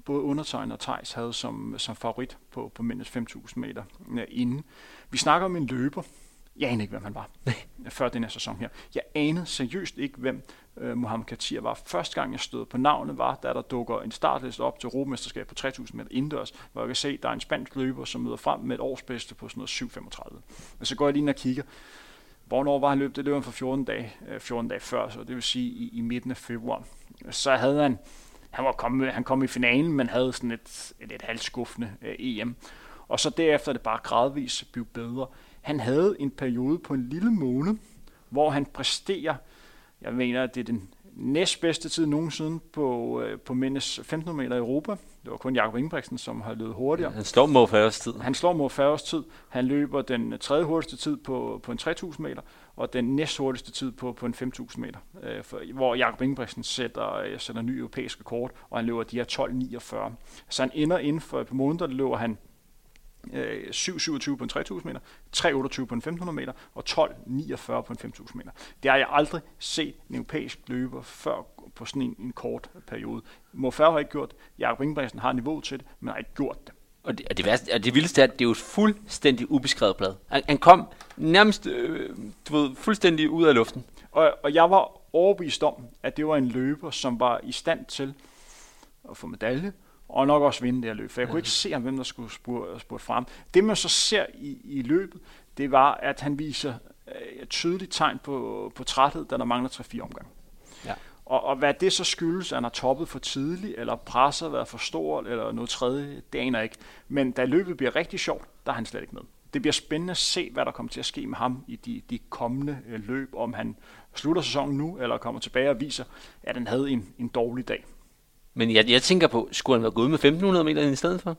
både undertegnet og Thijs havde som, som favorit på, på mindst 5.000 meter inden. Vi snakker om en løber, jeg anede ikke, hvem han var, før den her sæson her. Jeg anede seriøst ikke, hvem uh, Mohamed Katir var. Første gang, jeg stod på navnet, var, da der dukker en startliste op til Europamesterskab på 3.000 meter indendørs, hvor jeg kan se, at der er en spansk løber, som møder frem med et årsbedste på sådan noget 7.35. Og så går jeg lige ind og kigger. Hvornår var han løbet? Det løb han for 14 dage, 14 dage før, så det vil sige i, i midten af februar. Så havde han, han var kommet, han kom i finalen, men havde sådan et, et, et halvskuffende øh, uh, EM. Og så derefter er det bare gradvist blev bedre. Han havde en periode på en lille måned, hvor han præsterer, jeg mener, at det er den næstbedste tid nogensinde på, øh, på mindes 1500 meter i Europa. Det var kun Jakob Ingebrigtsen, som har løbet hurtigere. Han slår Mo Færres tid. Han slår Mo Færres tid. Han løber den tredje hurtigste tid på, på en 3000 meter, og den næst hurtigste tid på, på en 5000 meter, øh, for, hvor Jakob Ingebrigtsen sætter, øh, sætter ny europæisk rekord, og han løber de her 12.49. Så han ender inden for et par måneder, løber han 7,27 øh, på en 3000 meter, 3,28 på en 1500 meter og 12,49 på en 5000 meter. Det har jeg aldrig set en europæisk løber før på sådan en, en kort periode. Mo har ikke gjort det. Jakob Ingebrigtsen har niveau til det, men har ikke gjort det. Og det, og det, værste, og det vildeste er, at det er jo et fuldstændig ubeskrevet blad. Han, han kom nærmest øh, du ved, fuldstændig ud af luften. Og, og jeg var overbevist om, at det var en løber, som var i stand til at få medalje, og nok også vinde det her løb. For jeg kunne ikke se ham, hvem der skulle spurgt, spurgt frem. Det man så ser i, i løbet, det var, at han viser øh, et tydeligt tegn på, på træthed, da der mangler 3-4 omgang. Ja. Og, og hvad det så skyldes, at han har toppet for tidligt, eller presset har været for stort, eller noget tredje, det aner jeg ikke. Men da løbet bliver rigtig sjovt, der er han slet ikke med. Det bliver spændende at se, hvad der kommer til at ske med ham i de, de kommende øh, løb, om han slutter sæsonen nu, eller kommer tilbage og viser, at han havde en, en dårlig dag. Men jeg, jeg tænker på, skulle han være gået med 1500 meter i stedet for?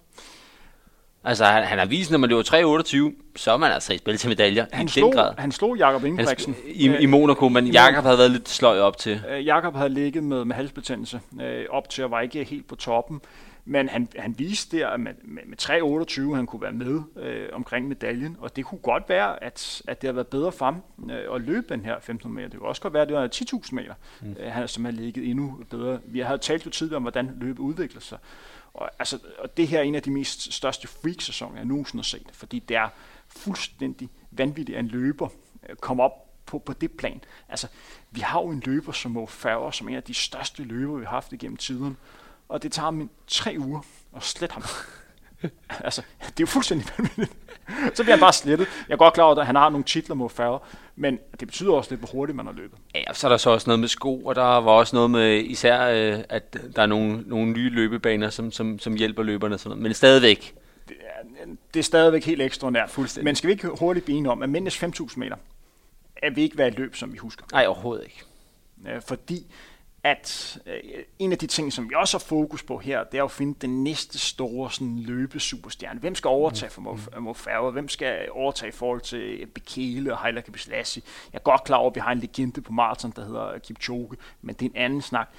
Altså, han, han har vist, når man løber 3.28, så er man altså i spil til medaljer han i slog, den grad. Han slog Jakob Ingebrigtsen. I, i Monaco, men Jakob havde været lidt sløj op til. Øh, Jakob havde ligget med, med halsbetændelse øh, op til, at var ikke helt på toppen. Men han, han viste der, at med, med, med 3.28 han kunne være med øh, omkring medaljen, og det kunne godt være, at, at det har været bedre for ham øh, at løbe den her 1500 meter. Det kunne også godt være, at det var 10.000 meter, mm. øh, han, som har ligget endnu bedre. Vi har talt jo tidligere om, hvordan løbet udvikler sig. Og, altså, og det her er en af de mest største freak-sæsoner, jeg nogensinde har set, fordi det er fuldstændig vanvittigt, at en løber øh, kommer op på, på det plan. Altså, vi har jo en løber som Mo Farah, som er en af de største løber, vi har haft igennem tiden og det tager ham tre uger at slette ham. altså, det er jo fuldstændig vanvittigt. så bliver han bare slettet. Jeg er godt klar over, at han har nogle titler mod færre, men det betyder også lidt, hvor hurtigt man har løbet. Ja, så er der så også noget med sko, og der var også noget med især, øh, at der er nogle, nogle nye løbebaner, som, som, som hjælper løberne. Sådan noget. Men stadigvæk. Det er, det er stadigvæk helt ekstraordinært. Fuldstændig. Men skal vi ikke hurtigt blive om, at mindst 5.000 meter er vi ikke være et løb, som vi husker? Nej, overhovedet ikke. Ja, fordi at øh, en af de ting, som vi også har fokus på her, det er at finde den næste store sådan, løbesuperstjerne. Hvem skal overtage for Mo mm. Farah? Hvem skal overtage i forhold til Bekele og Haila Kibislassi? Jeg er godt klar over, at vi har en legende på maraton, der hedder Kipchoge, men det er en anden snak.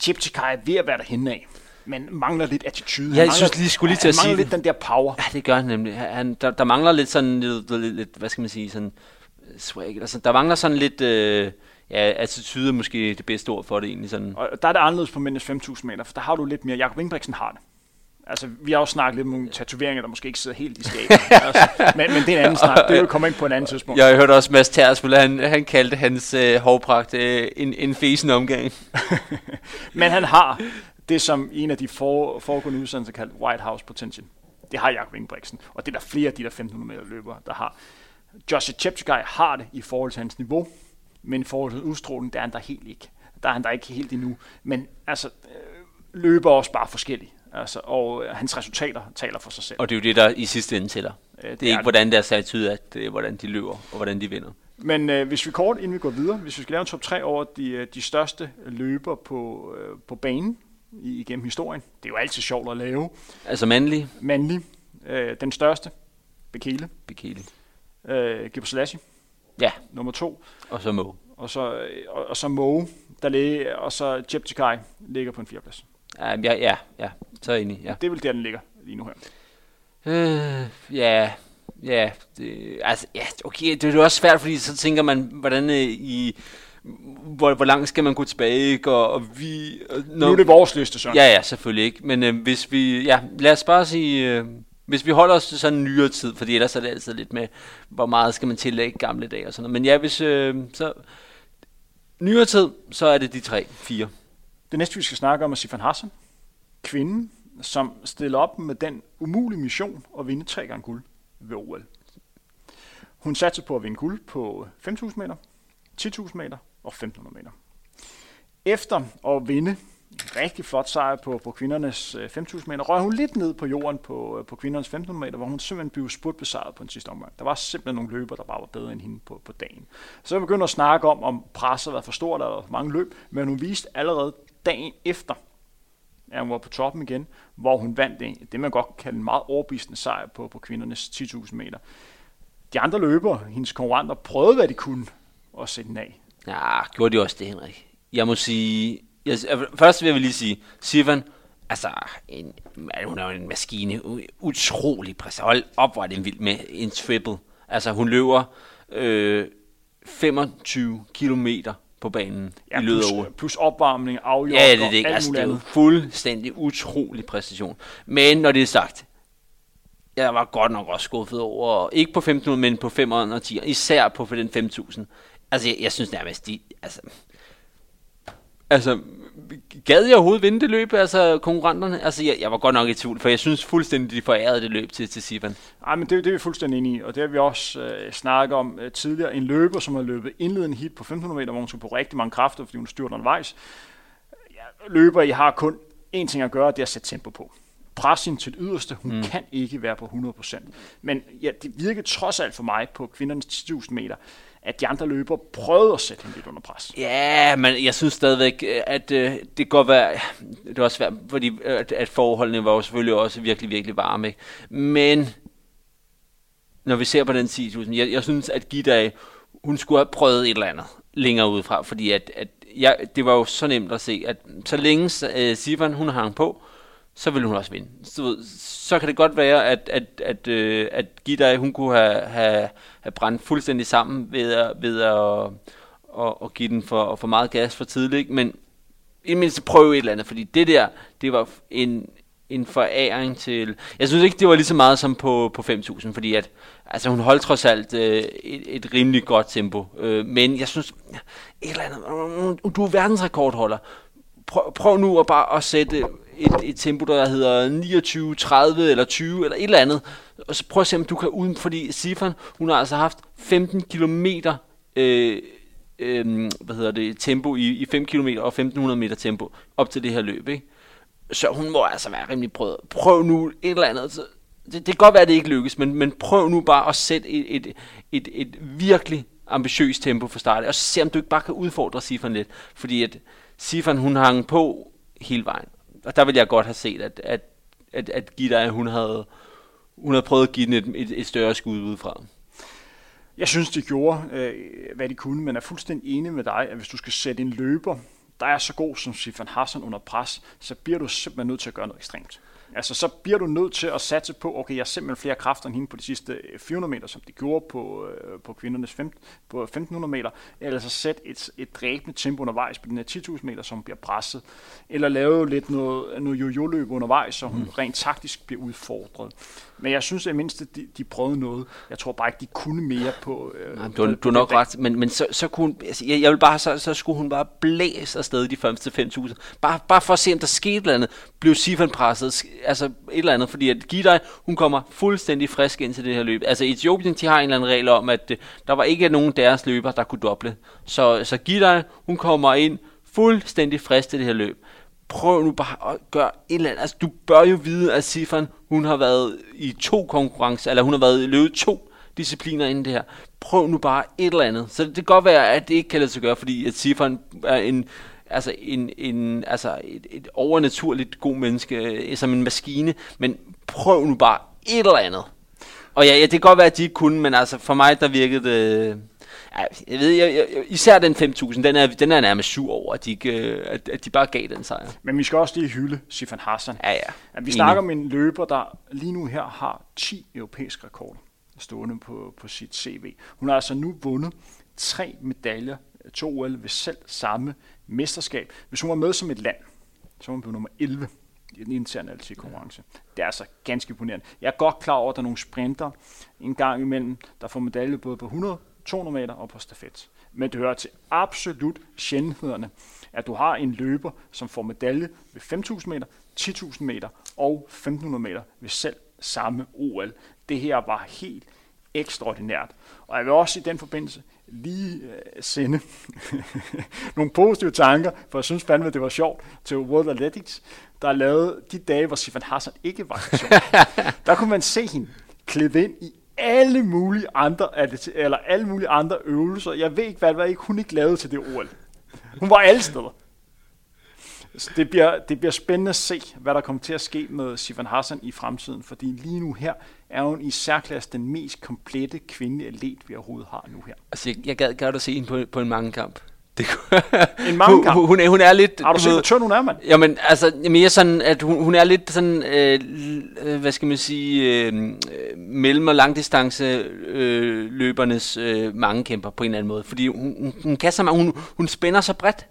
Chipchikai er ved at være derhen af men mangler lidt attitude. Ja, jeg mangler, synes lige, skulle lige til at sige lidt den der power. Ja, det gør han nemlig. Han, der, der mangler lidt sådan lidt, lidt, lidt, hvad skal man sige, sådan swag. Altså, der mangler sådan lidt... Øh, ja, attitude er måske det bedste ord for det egentlig. Sådan. Og der er det anderledes på mindst 5.000 meter, for der har du lidt mere. Jakob Ingebrigtsen har det. Altså, vi har også snakket lidt om nogle tatoveringer, der måske ikke sidder helt i skabet. altså, men, men det er en anden snak. Det vil komme ind på en anden tidspunkt. Jeg har hørt også Mads Tersbøl, han, han kaldte hans øh, hovpragt øh, en, en fesen omgang. men han har det, som en af de for, foregående udsendelser kaldt White House Potential. Det har Jakob Ingebrigtsen. Og det er der flere af de der 1500 meter løbere, der har. Joshua Cheptegei har det i forhold til hans niveau men i forhold til udstråling, der er han der helt ikke. Der er han der ikke helt endnu. Men altså, øh, løber også bare forskelligt. Altså, og øh, hans resultater taler for sig selv. Og det er jo det, der i sidste ende tæller. Øh, det, det er ikke, hvordan deres attitude er, det er, hvordan de løber, og hvordan de vinder. Men øh, hvis vi kort, inden vi går videre, hvis vi skal lave en top 3 over de, øh, de største løber på, øh, på banen i, igennem historien. Det er jo altid sjovt at lave. Altså mandlig? Mandlig. Øh, den største, Bekele. Bekele. Øh, Selassie. Ja. Nummer to. Og så Mo. Og så, og, og så Mo, der ligger, og så Jeptikai ligger på en fjerdeplads. Ja, ja, ja, ja, så er jeg enig, ja. Det er vel der, den ligger lige nu her. Øh, ja, ja, det, altså, ja, okay, det er jo også svært, fordi så tænker man, hvordan øh, i, hvor, hvor langt skal man gå tilbage, ikke? Og, og vi... Og, når, nu er det vores liste, så. Ja, ja, selvfølgelig ikke, men øh, hvis vi, ja, lad os bare sige, øh, hvis vi holder os til sådan en nyere tid, fordi ellers er det altid lidt med, hvor meget skal man tillægge gamle dage og sådan noget, men ja, hvis, øh, så, nyere tid, så er det de tre, fire. Det næste, vi skal snakke om, er Sifan Hassan, kvinden, som stiller op med den umulige mission at vinde tre gange guld ved OL. Hun satte på at vinde guld på 5.000 meter, 10.000 meter og 1.500 meter. Efter at vinde rigtig flot sejr på, på kvindernes øh, 5.000 meter, røg hun lidt ned på jorden på, øh, på kvindernes 1.500 meter, hvor hun simpelthen blev spurgt besejret på den sidste omgang. Der var simpelthen nogle løber, der bare var bedre end hende på, på dagen. Så jeg begyndte at snakke om, om presset var for stort, der var for mange løb, men hun viste allerede dagen efter, at hun var på toppen igen, hvor hun vandt det, det man godt kan kalde en meget overbevisende sejr på, på kvindernes 10.000 meter. De andre løbere, hendes konkurrenter, prøvede, hvad de kunne at sætte den af. Ja, gjorde de også det, Henrik. Jeg må sige, jeg, først vil jeg lige sige, Sivan, altså, en, hun er jo en maskine, utrolig præcis. Hold op, hvor er det vild med en triple. Altså, hun løber øh, 25 kilometer på banen ja, i løbet af uge. Plus opvarmning, afjord ja, det, det, og alt altså, det er fuldstændig utrolig præcision. Men når det er sagt, jeg var godt nok også skuffet over, ikke på 1500, men på 510, især på for den 5000. Altså, jeg, jeg synes nærmest, de, altså, altså, gad jeg overhovedet vinde det løb, altså konkurrenterne? Altså, jeg, jeg var godt nok i tvivl, for jeg synes fuldstændig, de forærede det løb til, til Sivan. Nej, men det, det er vi fuldstændig enige i, og det har vi også øh, snakket om øh, tidligere. En løber, som har løbet indledende hit på 1500 meter, hvor hun skulle på rigtig mange kræfter, fordi hun styrte undervejs. Ja, løber, I har kun én ting at gøre, det er at sætte tempo på presse hende til det yderste. Hun mm. kan ikke være på 100%. Men ja, det virkede trods alt for mig på kvindernes 10.000 meter, at de andre løber prøvede at sætte hende lidt under pres. Ja, men jeg synes stadigvæk, øh, at øh, det går være, det var svært, fordi øh, at, at forholdene var jo selvfølgelig også virkelig, virkelig varme. Ikke? Men når vi ser på den 10.000, jeg, jeg synes, at Gita, hun skulle have prøvet et eller andet længere udefra, fordi at, at jeg, det var jo så nemt at se, at så længe øh, Sivan, hun hang på, så vil hun også vinde. Så, så kan det godt være, at, at, at, øh, at Gita, hun kunne have, have, have brændt fuldstændig sammen ved at, ved at, at, at give den for, for meget gas for tidligt, men i mindst prøve et eller andet, fordi det der, det var en, en foræring til... Jeg synes ikke, det var lige så meget som på, på 5.000, fordi at, altså, hun holdt trods alt øh, et, et rimelig godt tempo. Øh, men jeg synes, et eller andet... Du er verdensrekordholder. Prøv, prøv nu at bare at sætte et, et tempo, der hedder 29, 30 eller 20 eller et eller andet. Og så prøv at se, om du kan uden, fordi Sifan, hun har altså haft 15 kilometer øh, øh, hvad hedder det, tempo i, i 5 km og 1500 meter tempo op til det her løb, ikke? Så hun må altså være rimelig prøvet. Prøv nu et eller andet. Så det, det kan godt være, at det ikke lykkes, men, men prøv nu bare at sætte et, et, et, et virkelig ambitiøst tempo for start, og se om du ikke bare kan udfordre Sifan lidt, fordi at Sifan, hun hang på hele vejen, og der ville jeg godt have set, at, at, at, at Gita, hun havde, hun havde prøvet at give den et, et, et større skud udefra. Jeg synes, de gjorde, øh, hvad de kunne, men er fuldstændig enig med dig, at hvis du skal sætte en løber, der er så god som Sifan Hassan under pres, så bliver du simpelthen nødt til at gøre noget ekstremt. Altså, så bliver du nødt til at satse på, okay, jeg har simpelthen flere kræfter end hende på de sidste 400 øh, meter, som de gjorde på, øh, på kvindernes 15, på 1500 meter, eller så sæt et, et dræbende tempo undervejs på den her 10.000 meter, som bliver presset, eller lave lidt noget, noget jo-jo-løb undervejs, så hun mm. rent taktisk bliver udfordret. Men jeg synes at mindst, at de, de prøvede noget. Jeg tror bare ikke, de kunne mere på... Øh, Nej, du, du er nok ret, men, men så, så kunne altså, jeg, jeg vil bare, så, så skulle hun bare blæse afsted de første 5.000. Bare, bare for at se, om der skete et eller andet. Blev Sifan presset, altså et eller andet, fordi at Gidej, hun kommer fuldstændig frisk ind til det her løb. Altså Etiopien, de har en eller anden regel om, at øh, der var ikke nogen deres løber, der kunne doble. Så, så Gidej, hun kommer ind fuldstændig frisk til det her løb prøv nu bare at gøre et eller andet. Altså, du bør jo vide, at Sifan, hun har været i to konkurrencer, eller hun har været i løbet to discipliner inden det her. Prøv nu bare et eller andet. Så det kan godt være, at det ikke kan lade sig gøre, fordi at Sifan er en, altså en, en altså et, et overnaturligt god menneske, øh, som en maskine, men prøv nu bare et eller andet. Og ja, ja, det kan godt være, at de ikke kunne, men altså for mig, der virkede det... Jeg ved, jeg, jeg, især den 5.000, den er, den er nærmest sur over, at de, ikke, øh, at, at de bare gav den sejr. Men vi skal også lige hylde Sifan Hassan. Ja, ja. At vi snakker om en løber, der lige nu her har 10 europæiske rekorder stående på, på sit CV. Hun har altså nu vundet tre medaljer til OL ved selv samme mesterskab. Hvis hun var med som et land, så var hun blevet nummer 11 i den interne atletikkonkurrence. Det er altså ganske imponerende. Jeg er godt klar over, at der er nogle sprinter en gang imellem, der får medalje både på 100, 200 meter og på stafet. Men det hører til absolut sjældenhederne, at du har en løber, som får medalje ved 5.000 meter, 10.000 meter og 1.500 meter ved selv samme OL. Det her var helt ekstraordinært. Og jeg vil også i den forbindelse lige øh, sende nogle positive tanker, for jeg synes fandme, det var sjovt, til World Athletics, der lavede de dage, hvor Sifan Hassan ikke var Der kunne man se hende klæde ind i alle mulige andre, eller alle mulige andre øvelser. Jeg ved ikke, hvad, hvad ikke, hun ikke lavede til det OL. Hun var alle steder. Så det bliver, det bliver spændende at se, hvad der kommer til at ske med Sivan Hassan i fremtiden, fordi lige nu her er hun i særklasse den mest komplette kvindelige atlet, vi overhovedet har nu her. Altså, jeg, jeg gad godt at se hende på, på en mange det, en mange kamp? Hun, hun, er, hun er lidt... Har du set, hvor tynd hun er, mand? Jamen, altså, mere sådan, at hun, hun er lidt sådan, øh, øh, hvad skal man sige, øh, mellem- og langdistance øh, løbernes øh, mange kæmper på en eller anden måde. Fordi hun, hun, hun kan så meget, hun, hun spænder så bredt.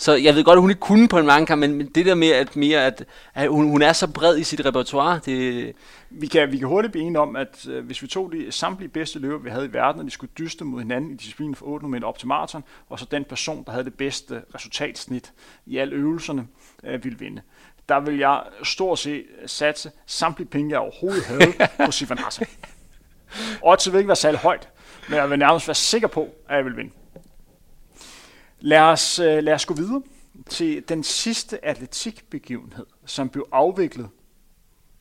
Så jeg ved godt, at hun ikke kunne på en mange kamp, men det der med, at, mere, at, at hun, hun er så bred i sit repertoire, det... Vi kan, vi kan hurtigt blive enige om, at øh, hvis vi tog de samtlige bedste løber, vi havde i verden, og de skulle dyste mod hinanden i disciplinen fra 800 meter op til maraton, og så den person, der havde det bedste resultatsnit i alle øvelserne, øh, ville vinde. Der vil jeg stort set satse samtlige penge, jeg overhovedet havde på Sifan Hassan. Oddset vil ikke være særlig højt, men jeg vil nærmest være sikker på, at jeg vil vinde. Lad os, øh, lad os gå videre til den sidste atletikbegivenhed, som blev afviklet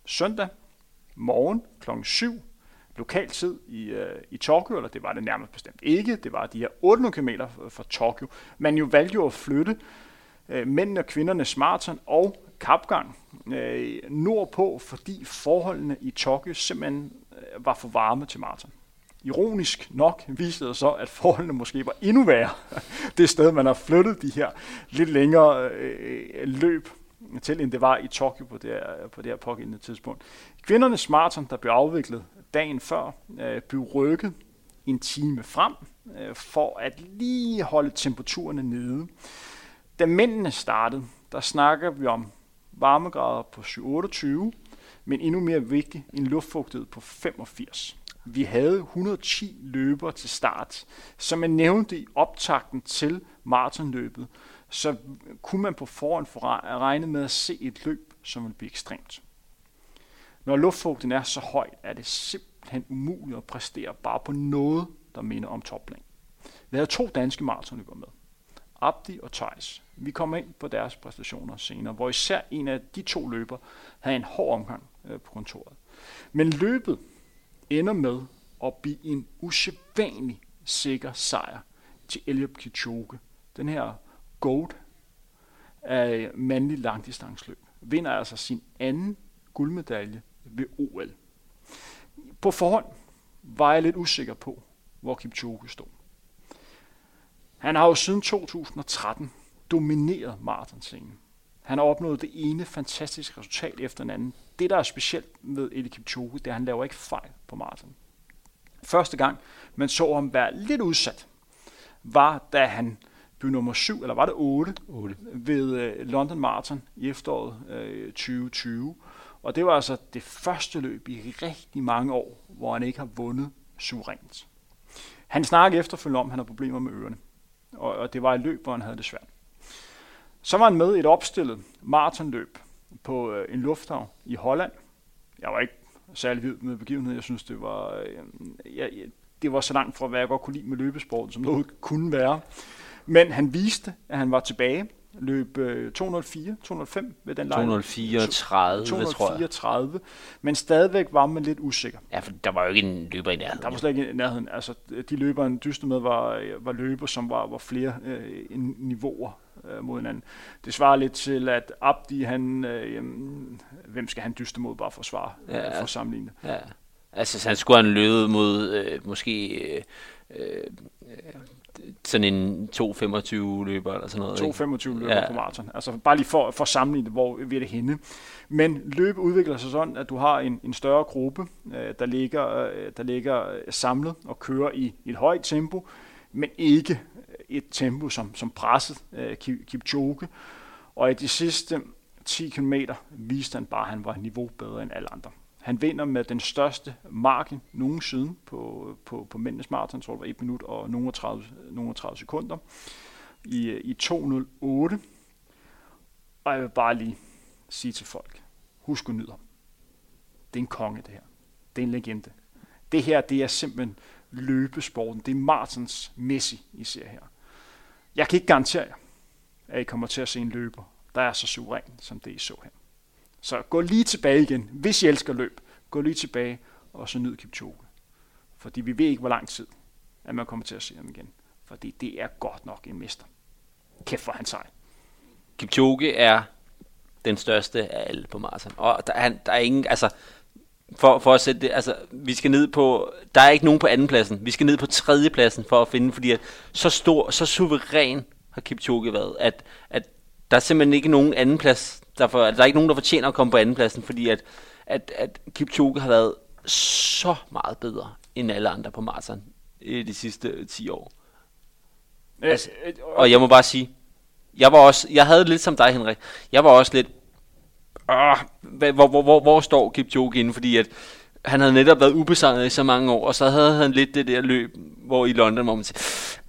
søndag morgen kl. 7 lokal tid i, øh, i Tokyo, eller det var det nærmest bestemt ikke, det var de her 800 km fra Tokyo. Man jo valgte jo at flytte øh, mændene og kvindernes maraton og kapgang øh, nordpå, fordi forholdene i Tokyo simpelthen øh, var for varme til maraton ironisk nok viste det så, at forholdene måske var endnu værre det sted, man har flyttet de her lidt længere øh, øh, løb til, end det var i Tokyo på det her, på det her pågældende tidspunkt. Kvindernes maraton, der blev afviklet dagen før, øh, blev rykket en time frem, øh, for at lige holde temperaturerne nede. Da mændene startede, der snakker vi om varmegrader på 28, men endnu mere vigtigt, en luftfugtighed på 85. Vi havde 110 løbere til start. Som jeg nævnte i optakten til maratonløbet, så kunne man på forhånd regne med at se et løb, som ville blive ekstremt. Når luftfugten er så høj, er det simpelthen umuligt at præstere bare på noget, der minder om topplan. Vi havde to danske maratonløbere med. Abdi og Thijs. Vi kommer ind på deres præstationer senere, hvor især en af de to løber havde en hård omgang øh, på kontoret. Men løbet ender med at blive en usædvanlig sikker sejr til Eliud Kipchoge. Den her GOAT af mandlig langdistansløb vinder altså sin anden guldmedalje ved OL. På forhånd var jeg lidt usikker på, hvor Kipchoge stod. Han har jo siden 2013 domineret maratonscenen. Han har opnået det ene fantastiske resultat efter den anden. Det, der er specielt med Elie Kipchoge, det er, at han laver ikke fejl på maraton. Første gang, man så ham være lidt udsat, var da han blev nummer 7, eller var det 8, 8. ved øh, London Marathon i efteråret øh, 2020. Og det var altså det første løb i rigtig mange år, hvor han ikke har vundet suverænt. Han snakkede efterfølgende om, at han har problemer med ørerne. Og, og det var et løb, hvor han havde det svært. Så var han med i et opstillet maratonløb på øh, en lufthavn i Holland. Jeg var ikke særlig vild med begivenheden. Jeg synes, det var, øh, ja, det var så langt fra, hvad jeg godt kunne lide med løbesporten, som noget kunne være. Men han viste, at han var tilbage. løb øh, 204, 205 ved den lejr. 234, tror jeg. 234, men stadigvæk var man lidt usikker. Ja, for der var jo ikke en løber i nærheden. Der var slet ikke i nærheden. Altså, de løber, han dyste med, var, var løber, som var, var flere øh, niveauer øh, mod hinanden. Det svarer lidt til, at Abdi, han, øh, jamen, hvem skal han dyste mod, bare for at svare, ja, øh, for at sammenligne. Ja. Altså, han skulle have løbet mod øh, måske øh, øh, sådan en 2.25 løber eller sådan noget. 2.25 løber ja. på maraton. Altså bare lige for, for at sammenligne, hvor vi er det henne. Men løb udvikler sig sådan, at du har en, en større gruppe, øh, der, ligger, øh, der ligger samlet og kører i, i et højt tempo, men ikke et tempo som, som presset øh, Kipchoge. Og i de sidste 10 km viste han bare, at han var et niveau bedre end alle andre. Han vinder med den største margin nogensinde på, på, på mændenes maraton, tror jeg var 1 minut og nogle 30, nogle 30 sekunder i, i 2.08. Og jeg vil bare lige sige til folk, husk at nyde ham. Det er en konge, det her. Det er en legende. Det her, det er simpelthen løbesporten. Det er Martins Messi, I ser her. Jeg kan ikke garantere jer, at I kommer til at se en løber, der er så suveræn, som det I så her. Så gå lige tilbage igen. Hvis I elsker løb, gå lige tilbage og så nyd Kipchoge. Fordi vi ved ikke, hvor lang tid, at man kommer til at se ham igen. Fordi det er godt nok en mester. Kæft for han sej. Kipchoge er den største af alle på maraton. Og der er, der er ingen, altså, for, for at sætte det, altså, vi skal ned på, der er ikke nogen på anden pladsen. Vi skal ned på tredje pladsen for at finde, fordi at så stor, så suveræn har Kipchoge været, at, at der er simpelthen ikke nogen anden plads, derfor, der er ikke nogen, der fortjener at komme på anden pladsen, fordi at, at, at Kipchoge har været så meget bedre end alle andre på maraton i de sidste 10 år. Altså, og jeg må bare sige, jeg var også, jeg havde lidt som dig, Henrik. Jeg var også lidt, øh, hvor, hvor, hvor, hvor står Kipchoge inde, fordi at han havde netop været ubesejret i så mange år, og så havde han lidt det der løb, hvor i London, hvor man siger,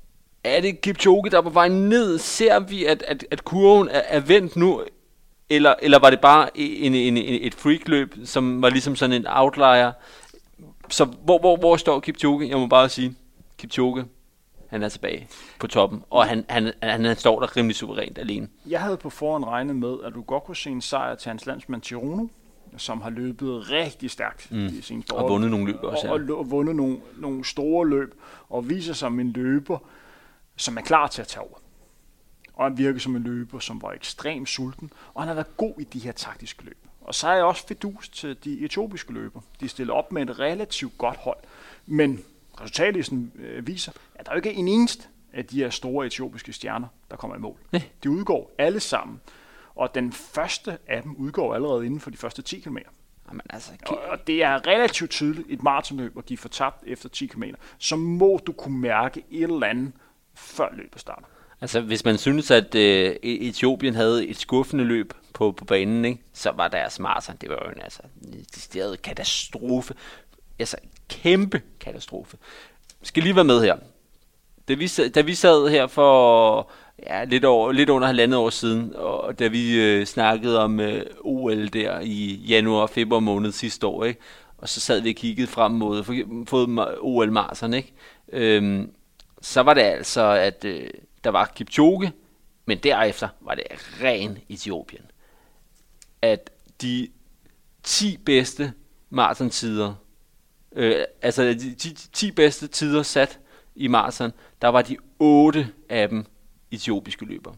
er det Kipchoge, der er på vej ned? Ser vi, at, at, at kurven er, er vendt nu? Eller, eller var det bare en, en, en, et freakløb, som var ligesom sådan en outlier? Så hvor, hvor, hvor står Kipchoge? Jeg må bare sige, Kipchoge, han er tilbage på toppen, og han, han, han, han står der rimelig suverænt alene. Jeg havde på forhånd regnet med, at du godt kunne se en sejr til hans landsmand Tirono, som har løbet rigtig stærkt mm. i sin Og vundet nogle løb også, og, og vundet nogle, nogle store løb, og viser sig som en løber, som er klar til at tage over. Og han virker som en løber, som var ekstremt sulten, og han har været god i de her taktiske løb. Og så er jeg også fedus til de etiopiske løber. De stiller op med et relativt godt hold, men resultatlisten øh, viser, at der er jo ikke en eneste af de her store etiopiske stjerner, der kommer i mål. Nej. De udgår alle sammen. Og den første af dem udgår allerede inden for de første 10 km. Jamen, altså, og, og det er relativt tydeligt et maratonløb at give fortabt efter 10 km. Så må du kunne mærke et eller andet, før løbet starter. Altså, hvis man synes, at øh, Etiopien havde et skuffende løb på, på banen, ikke, så var deres maraton, det var jo en altså, en katastrofe. Altså, kæmpe katastrofe. Skal lige være med her. Da vi, da vi sad her for ja, lidt, over, lidt under halvandet år siden, og da vi øh, snakkede om øh, OL der i januar og februar måned sidste år, ikke? og så sad vi og kiggede frem mod for, OL Marsen, ikke? Øhm, så var det altså, at øh, der var Kipchoge, men derefter var det ren Etiopien. At de 10 bedste maratontider, øh, altså de 10, 10 bedste tider sat i maraton, der var de 8 af dem etiopiske løbere.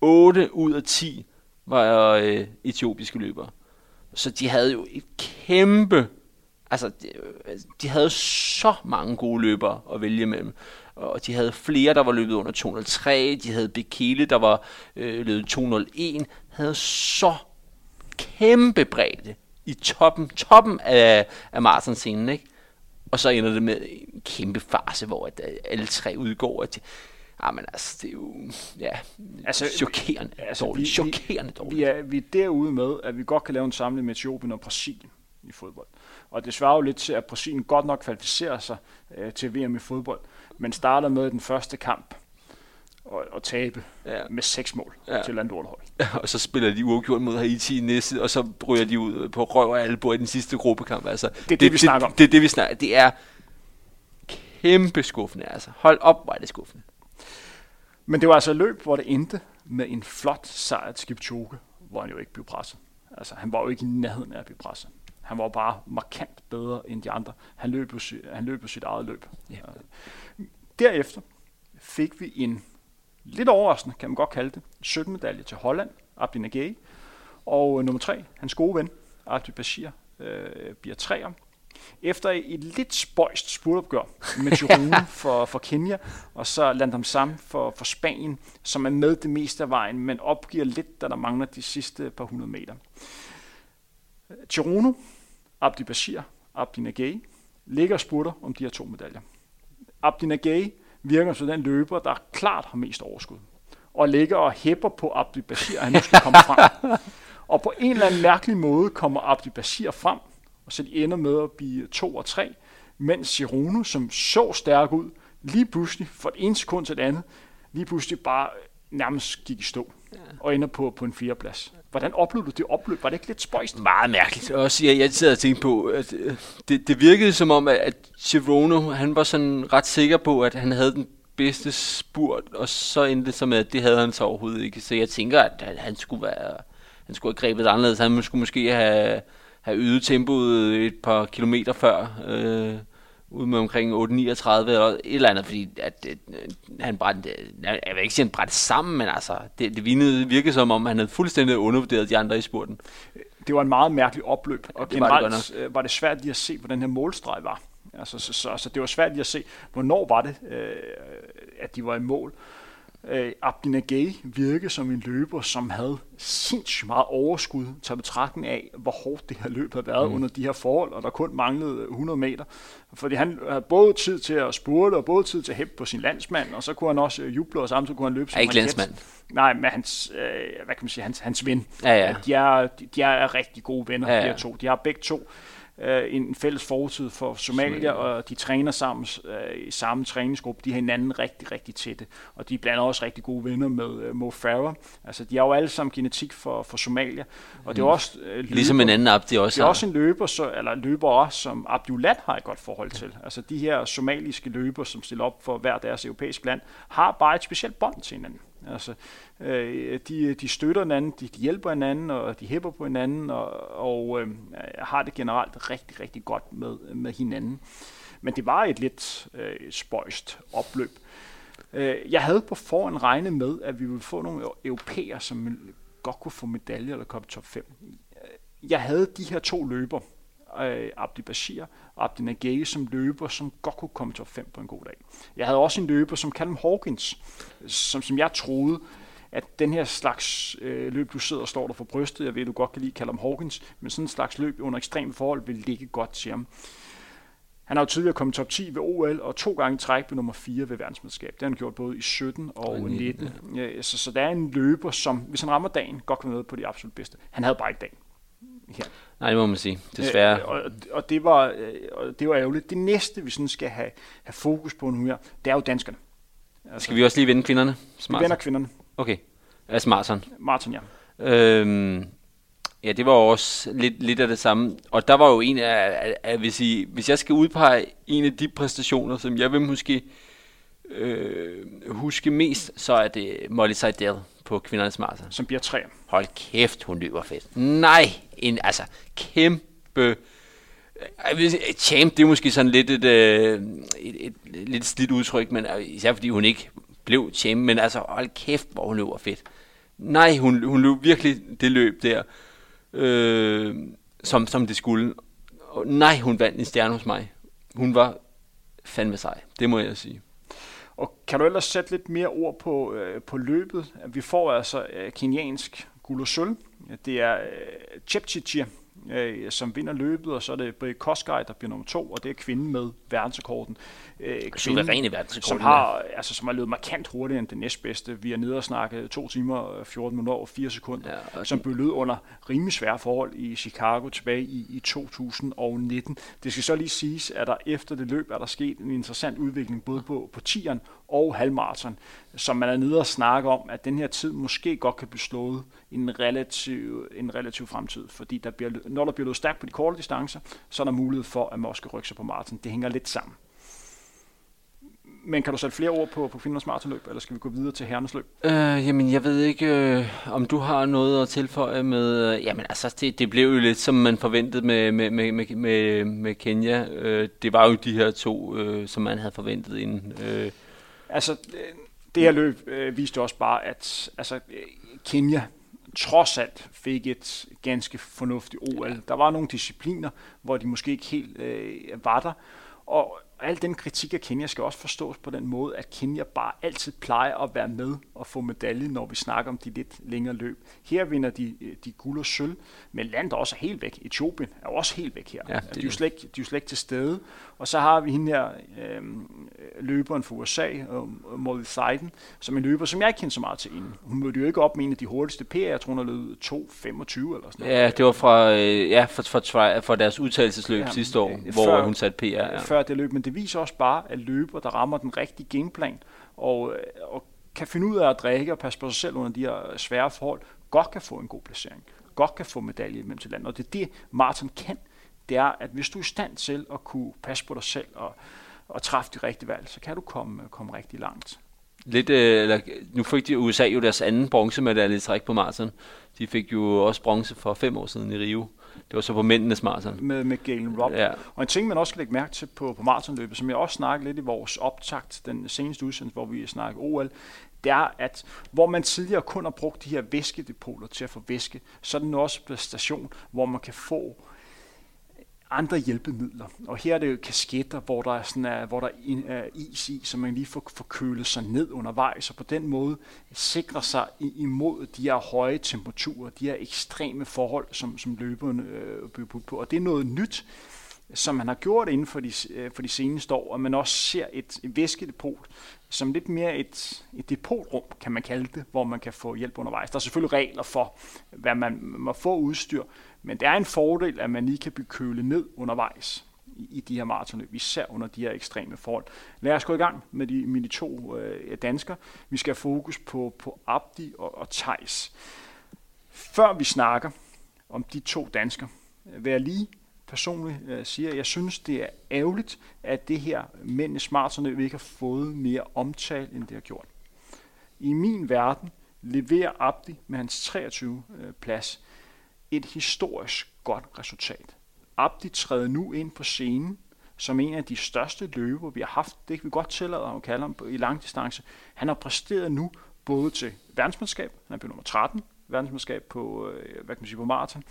8 ud af 10 var øh, etiopiske løbere. Så de havde jo et kæmpe, altså de, altså, de havde så mange gode løbere at vælge mellem. Og de havde flere, der var løbet under 203. De havde Bekele, der var øh, løbet 201. Havde så kæmpe bredde i toppen, toppen af, af Martens-scenen, ikke? Og så ender det med en kæmpe farse, hvor at, øh, alle tre udgår. At, ah, men altså, det er jo ja, altså, chokerende altså, dårligt. Vi, chokerende dårligt. Vi er, vi er derude med, at vi godt kan lave en samling med Etiopien og Brasilien i fodbold. Og det svarer jo lidt til, at Brasilien godt nok kvalificerer sig øh, til VM i fodbold, men starter med den første kamp og, og tabe ja. med seks mål ja. til Landorhold. Ja, og så spiller de uafgjort mod Haiti i næste, og så ryger de ud på røv og albu i den sidste gruppekamp. Altså, det er det, det vi snakker om. Det, det er det, vi snakker Det er kæmpe skuffende. Altså. Hold op, er det skuffende. Men det var altså løb, hvor det endte med en flot sejr til Kipchoge, hvor han jo ikke blev presset. Altså, han var jo ikke i nærheden af at blive presset. Han var bare markant bedre end de andre. Han løb jo, han løb jo sit eget løb. Ja. Derefter fik vi en lidt overraskende, kan man godt kalde det, 17 medalje til Holland, Abdi Nagay. Og nummer tre, hans gode ven, Abdi Bashir, øh, bliver treer. Efter et lidt spøjst spurtopgør med Girona for, for Kenya, og så Landam Sam for, for Spanien, som er med det meste af vejen, men opgiver lidt, da der mangler de sidste par hundrede meter. Girona, Abdi Bashir, Abdi Nagay, ligger og spurter om de her to medaljer. Abdi Nagay virker som den løber, der klart har mest overskud, og ligger og hæpper på Abdi Bashir, at han nu skal komme frem. Og på en eller anden mærkelig måde kommer Abdi Bashir frem, og så de ender med at blive 2 og 3, mens Girono, som så stærk ud, lige pludselig, for et ene sekund til det andet, lige pludselig bare nærmest gik i stå ja. og ender på, på en fjerdeplads. Hvordan oplevede du det opløb? Var det ikke lidt spøjst? Meget mærkeligt. Også, jeg, jeg sidder og tænker på, at øh, det, det virkede som om, at Chirono, han var sådan ret sikker på, at han havde den bedste spurt, og så endte det så med, at det havde han så overhovedet ikke. Så jeg tænker, at han skulle være, han skulle have grebet anderledes. Han skulle måske have, have øget tempoet et par kilometer før, øh, ud med omkring 8.39 eller et eller andet, fordi at, at, han brændte, jeg vil ikke sige, han brændte sammen, men altså, det, det virkede, virkede som om, han havde fuldstændig undervurderet de andre i spurten. Det var en meget mærkelig opløb, og det generelt var det, øh, var det svært lige at se, hvordan den her målstreg var. Altså, så, så, så det var svært lige at se, hvornår var det, øh, at de var i mål øh, Abdina Gay virke som en løber, som havde sindssygt meget overskud til betragtning af, hvor hårdt det her løb havde været mm. under de her forhold, og der kun manglede 100 meter. Fordi han havde både tid til at spurte, og både tid til at hæppe på sin landsmand, og så kunne han også øh, juble, og samtidig kunne han løbe som ikke landsmand. Nej, med hans, øh, hvad kan man sige, hans, hans ven. Ja, ja. De, er, de er rigtig gode venner, ja, ja. de her to. De har begge to øh, en fælles fortid for Somalia, og de træner sammen øh, i samme træningsgruppe. De har hinanden rigtig, rigtig tætte, og de er blandt andet også rigtig gode venner med øh, Mo Farah. Altså, de har jo alle sammen genetik for, for Somalia, og det er mm. også øh, løber, Ligesom en anden Abdi også Det er også en løber, så, eller løber også, som Abdullah har et godt forhold til. Altså, de her somaliske løber, som stiller op for hver deres europæiske land, har bare et specielt bånd til hinanden. Altså, øh, de, de støtter hinanden, de, de hjælper hinanden, og de hæpper på hinanden, og, og øh, har det generelt rigtig, rigtig godt med, med hinanden. Men det var et lidt øh, spøjst opløb. Øh, jeg havde på forhånd regnet med, at vi ville få nogle europæer, som godt kunne få medaljer eller komme top 5. Jeg havde de her to løber, øh, Abdi Bashir og Abdi Nagege som løber, som godt kunne komme top 5 på en god dag. Jeg havde også en løber som Callum Hawkins, som, som jeg troede, at den her slags øh, løb, du sidder og står der for brystet, jeg ved, du godt kan lide Callum Hawkins, men sådan en slags løb under ekstreme forhold vil ligge godt til ham. Han har jo tidligere kommet top 10 ved OL, og to gange træk ved nummer 4 ved verdensmesterskab. Det har han gjort både i 17 og 19. Ja, så, så der er en løber, som, hvis han rammer dagen, godt kan være på de absolut bedste. Han havde bare ikke dagen her. Nej, det må man sige. Desværre. Øh, og, og, det var, øh, og det var ærgerligt. Det næste, vi sådan skal have, have fokus på nu her, det er jo danskerne. Altså, skal vi også lige vende kvinderne? Smart. Vi vender kvinderne. Okay. Altså Martin. Martin, ja. Øhm, ja, det var også lidt, lidt af det samme. Og der var jo en af, af, af hvis, I, hvis jeg skal udpege en af de præstationer, som jeg vil måske øh, huske mest, så er det Molly Seidel på kvindernes marathon. Som bliver tre. Hold kæft, hun løber fedt. Nej, en altså kæmpe... Champ, det er måske sådan lidt et, et, et, et, et lidt slidt udtryk, men især fordi hun ikke blev champ, men altså hold kæft, hvor hun løber fedt. Nej, hun, hun løb virkelig det løb der, øh, som, som det skulle. Og nej, hun vandt en stjerne hos mig. Hun var fandme sej, det må jeg sige. Og kan du ellers sætte lidt mere ord på, øh, på løbet? Vi får altså øh, keniansk guld og sølv. Det er øh, Chepchichir, øh, som vinder løbet, og så er det Brie Koskaj, der bliver nummer to, og det er kvinden med verdensrekorden. Øh, kvinden, verdensrekorden. Som har, altså, som har løbet markant hurtigere end den næstbedste. Vi er nede og snakke 2 timer, 14 minutter og 4 sekunder, ja, okay. som blev løbet under rimelig svære forhold i Chicago tilbage i, i 2019. Det skal så lige siges, at der efter det løb er der sket en interessant udvikling både på, på tieren og halvmarathon, som man er nede og snakke om, at den her tid måske godt kan blive slået i en relativ, en relativ fremtid, fordi der bliver, når der bliver løbet stærkt på de korte distancer, så er der mulighed for, at man også rykke sig på maraton. Det hænger lidt sammen. Men kan du sætte flere ord på, på kvindernes maratonløb, eller skal vi gå videre til herrenes løb? Øh, jamen, jeg ved ikke, øh, om du har noget at tilføje med... Øh, jamen, altså, det, det blev jo lidt, som man forventede med, med, med, med, med, med Kenya. Øh, det var jo de her to, øh, som man havde forventet inden. Øh. Altså, øh, det her løb øh, viste også bare, at altså, Kenya trods alt fik et ganske fornuftigt OL. Der var nogle discipliner, hvor de måske ikke helt øh, var der, og al den kritik af Kenya skal også forstås på den måde, at Kenya bare altid plejer at være med og få medalje, når vi snakker om de lidt længere løb. Her vinder de, de guld og sølv, men landet også er helt væk. Etiopien er også helt væk her. Ja, det de, er jo slet ikke, de er jo slet ikke til stede. Og så har vi hende her, øh, løberen for USA, øh, Molly Seiden, som en løber, som jeg ikke kender så meget til inden. Hun mødte jo ikke op med en af de hurtigste PR, jeg tror hun har løbet 2.25 eller sådan noget. Ja, det var fra, øh, ja, for, for, for deres udtalelsesløb ja, sidste år, øh, hvor før, hun satte PR. Ja. Før det løb, men det viser også bare, at løber, der rammer den rigtige gameplan, og, øh, og kan finde ud af at drikke og passe på sig selv under de her svære forhold, godt kan få en god placering, godt kan få medalje mellem til landet. Og det er det, Martin kan, det er, at hvis du er i stand til at kunne passe på dig selv og, og træffe de rigtige valg, så kan du komme, komme rigtig langt. Lidt, øh, eller, nu fik de USA jo deres anden bronzemedalje i træk på maraton. De fik jo også bronze for fem år siden i Rio. Det var så på mændenes maraton. Med, med Galen Robb. Ja. Og en ting, man også skal lægge mærke til på, på maratonløbet, som jeg også snakkede lidt i vores optakt, den seneste udsendelse, hvor vi snakkede OL, det er, at hvor man tidligere kun har brugt de her væskedepoter til at få væske, så er det nu også en station, hvor man kan få andre hjælpemidler. Og her er det jo kasketter, hvor der er, sådan er, hvor der er øh, is i, så man lige får, får kølet sig ned undervejs, og på den måde sikrer sig imod de her høje temperaturer, de her ekstreme forhold, som, som løberne øh, bygger på. Og det er noget nyt, som man har gjort inden for de, øh, for de seneste år, og man også ser et, et væskedepot som lidt mere et, et depotrum, kan man kalde det, hvor man kan få hjælp undervejs. Der er selvfølgelig regler for, hvad man må få udstyr, men det er en fordel, at man lige kan blive kølet ned undervejs i, i de her maratonløb, især under de her ekstreme forhold. Lad os gå i gang med de, mine to øh, danskere. Vi skal have fokus på, på Abdi og, og Tejs. Før vi snakker om de to danskere, vil jeg lige personligt øh, siger, at jeg synes, det er ærgerligt, at det her mændenes maratonløb ikke har fået mere omtale, end det har gjort. I min verden leverer Abdi med hans 23 øh, plads et historisk godt resultat. Abdi træder nu ind på scenen som en af de største løber, vi har haft. Det kan vi godt tillade at kalde ham i langdistance. Han har præsteret nu både til verdensmesterskab, han er blevet nummer 13, verdensmesterskab på, øh, hvad kan man sige, på maraton.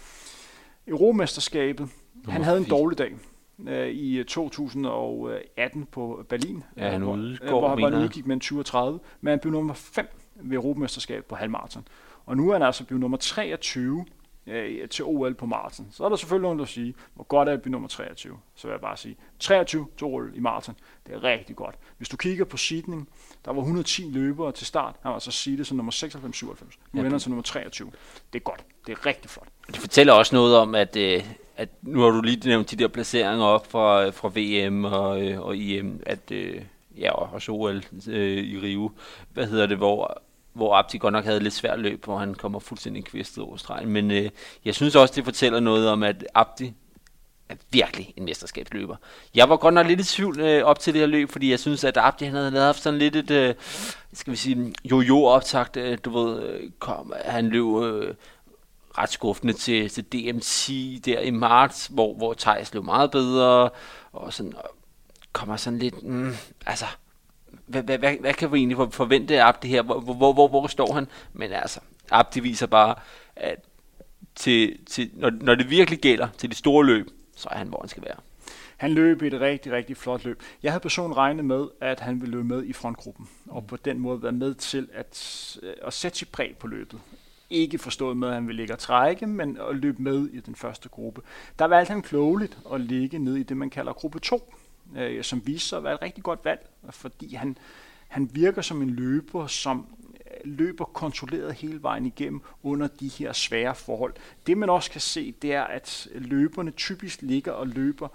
Europamesterskabet, han havde en dårlig dag øh, i 2018 på Berlin, ja, han hvor, udgår, hvor han var udgik med en 20 30, men han blev nummer 5 ved Europamesterskabet på halvmarathon. Og nu er han altså blevet nummer 23 øh, til OL på maraton. Så er der selvfølgelig nogen, der siger, hvor godt er at blive nummer 23. Så vil jeg bare sige, 23 til OL i maraton, det er rigtig godt. Hvis du kigger på sidning, der var 110 løbere til start, han var så sige det som nummer 96-97. Nu ja, ender han til nummer 23. Det er godt. Det er rigtig flot. Det fortæller også noget om, at, øh, at nu har du lige nævnt de der placeringer op fra, fra VM og, øh, og IM, at øh, ja, og også OL øh, i Rio, hvad hedder det, hvor hvor Abdi godt nok havde lidt svært løb, hvor han kommer fuldstændig kvistet over stregen. Men øh, jeg synes også, det fortæller noget om, at Abdi er virkelig en mesterskabsløber. Jeg var godt nok lidt i tvivl øh, op til det her løb, fordi jeg synes, at Abdi han havde haft sådan lidt et, øh, skal vi sige, jo-jo optakt. Øh, du ved, øh, kom, han løb øh, ret skuffende til, til DMC der i marts, hvor, hvor Thijs løb meget bedre, og sådan og kommer sådan lidt, mm, altså, hvad, hvad, hvad, hvad kan vi egentlig forvente af Abdi her? Hvor, hvor, hvor, hvor står han? Men altså, Abdi viser bare, at til, til, når, når det virkelig gælder til de store løb, så er han, hvor han skal være. Han løb et rigtig, rigtig flot løb. Jeg havde personligt regnet med, at han ville løbe med i frontgruppen, og på den måde være med til at, øh, at sætte sit præg på løbet. Ikke forstået med, at han ville ligge og trække, men at løbe med i den første gruppe. Der valgte han klogeligt at ligge ned i det, man kalder gruppe 2, øh, som viste sig at være et rigtig godt valg, fordi han, han virker som en løber, som øh, løber kontrolleret hele vejen igennem under de her svære forhold. Det man også kan se, det er, at løberne typisk ligger og løber,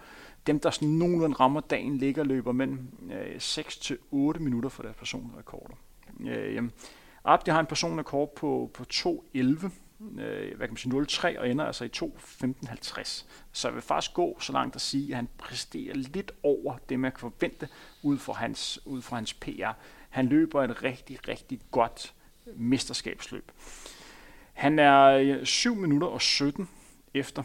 dem der sådan nogenlunde rammer dagen, ligger og løber mellem øh, 6 til 8 minutter for deres personrekorder. Øh, Abdi har en personrekord på, på 2.11, øh, hvad kan man sige, 0,3 og ender altså i 2.15.50. Så jeg vil faktisk gå så langt at sige, at han præsterer lidt over det, man kan forvente ud fra hans, ud fra hans PR. Han løber et rigtig, rigtig godt mesterskabsløb. Han er øh, 7 minutter og 17 efter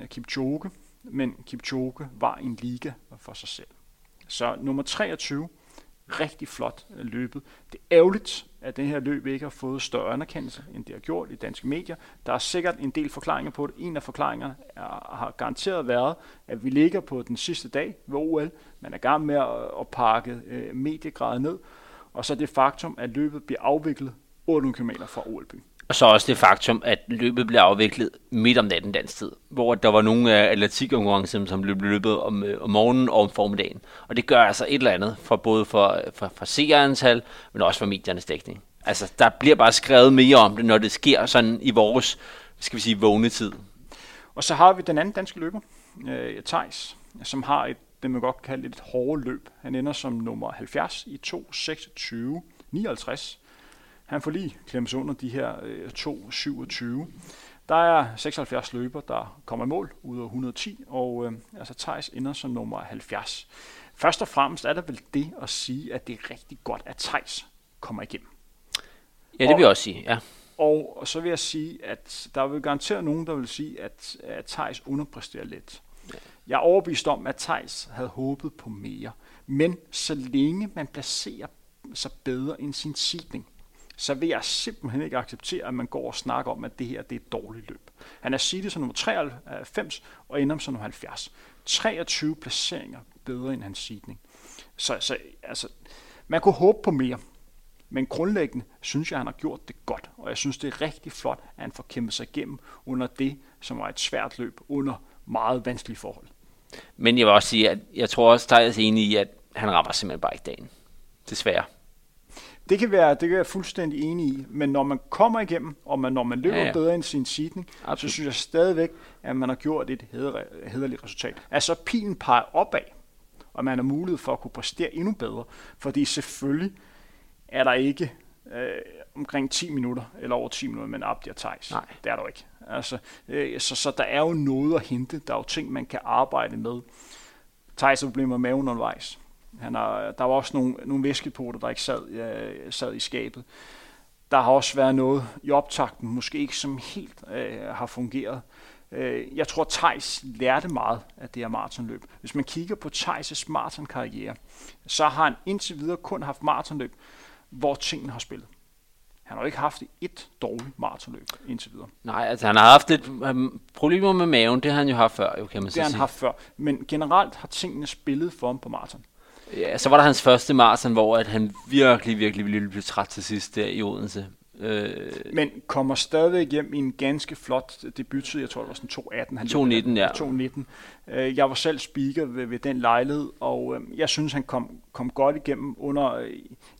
øh, Kipchoge, men Kipchoge var en liga for sig selv. Så nummer 23, rigtig flot øh, løbet. Det er ærgerligt, at den her løb ikke har fået større anerkendelse, end det har gjort i danske medier. Der er sikkert en del forklaringer på det. En af forklaringerne er, har garanteret været, at vi ligger på den sidste dag ved OL. Man er i gang med at, at pakke øh, mediegradet ned. Og så det faktum, at løbet bliver afviklet 800 km fra OL-byen. Og så også det faktum, at løbet blev afviklet midt om natten dansk tid, hvor der var nogle af atletikkonkurrencerne, som blev løbet om, øh, om morgenen og om formiddagen. Og det gør altså et eller andet for både for, for, for seerantal, men også for mediernes dækning. Altså, der bliver bare skrevet mere om det, når det sker sådan i vores, skal vi sige, vågne tid. Og så har vi den anden danske løber, øh, Thijs, som har et, det man godt kalde et hårdt løb. Han ender som nummer 70 i 2.26.59. Han får lige klemt under de her øh, 2.27. Der er 76 løber, der kommer i mål ud af 110, og øh, altså Thijs ender som nummer 70. Først og fremmest er der vel det at sige, at det er rigtig godt, at Thijs kommer igennem. Ja, det vil jeg også sige, ja. Og, og så vil jeg sige, at der vil garanteret nogen, der vil sige, at, at Thijs underpresterer lidt. Ja. Jeg er overbevist om, at Thijs havde håbet på mere. Men så længe man placerer sig bedre end sin sidning, så vil jeg simpelthen ikke acceptere, at man går og snakker om, at det her det er et dårligt løb. Han er seedet som nummer 93 og ender som nummer 70. 23 placeringer bedre end hans seedning. Så, så altså, man kunne håbe på mere. Men grundlæggende synes jeg, at han har gjort det godt, og jeg synes, det er rigtig flot, at han får kæmpet sig igennem under det, som var et svært løb under meget vanskelige forhold. Men jeg vil også sige, at jeg tror også, at jeg er enig i, at han rammer simpelthen bare ikke dagen. Desværre. Det kan, være, det kan være fuldstændig enig i, men når man kommer igennem, og man, når man løber ja, ja. bedre end sin sidning, så synes jeg stadigvæk, at man har gjort et hederligt resultat. Altså pilen peger opad, og man har mulighed for at kunne præstere endnu bedre, fordi selvfølgelig er der ikke øh, omkring 10 minutter, eller over 10 minutter, men Abdi og Thijs. Nej. Det er der ikke. Altså, øh, så, så der er jo noget at hente. Der er jo ting, man kan arbejde med. Thijs har problemer med maven undervejs. Han har, der var også nogle, nogle væskepoter, der ikke sad, øh, sad i skabet. Der har også været noget i optakten, måske ikke som helt øh, har fungeret. Øh, jeg tror, Thijs lærte meget af det her maratonløb. Hvis man kigger på Thijs' maratonkarriere, så har han indtil videre kun haft maratonløb, hvor tingene har spillet. Han har jo ikke haft et dårligt maratonløb indtil videre. Nej, altså han har haft lidt um, problemer med maven, det har han jo haft før, jo, kan man sige. Det har han haft før, men generelt har tingene spillet for ham på maraton. Ja, så var der hans første maraton, hvor at han virkelig, virkelig ville blive træt til sidst der i Odense. Øh, Men kommer stadigvæk hjem i en ganske flot debuttid. Jeg tror, det var sådan 218. Han 219, ja. 219. Øh, jeg var selv speaker ved, ved den lejlighed, og øh, jeg synes, han kom, kom godt igennem under øh,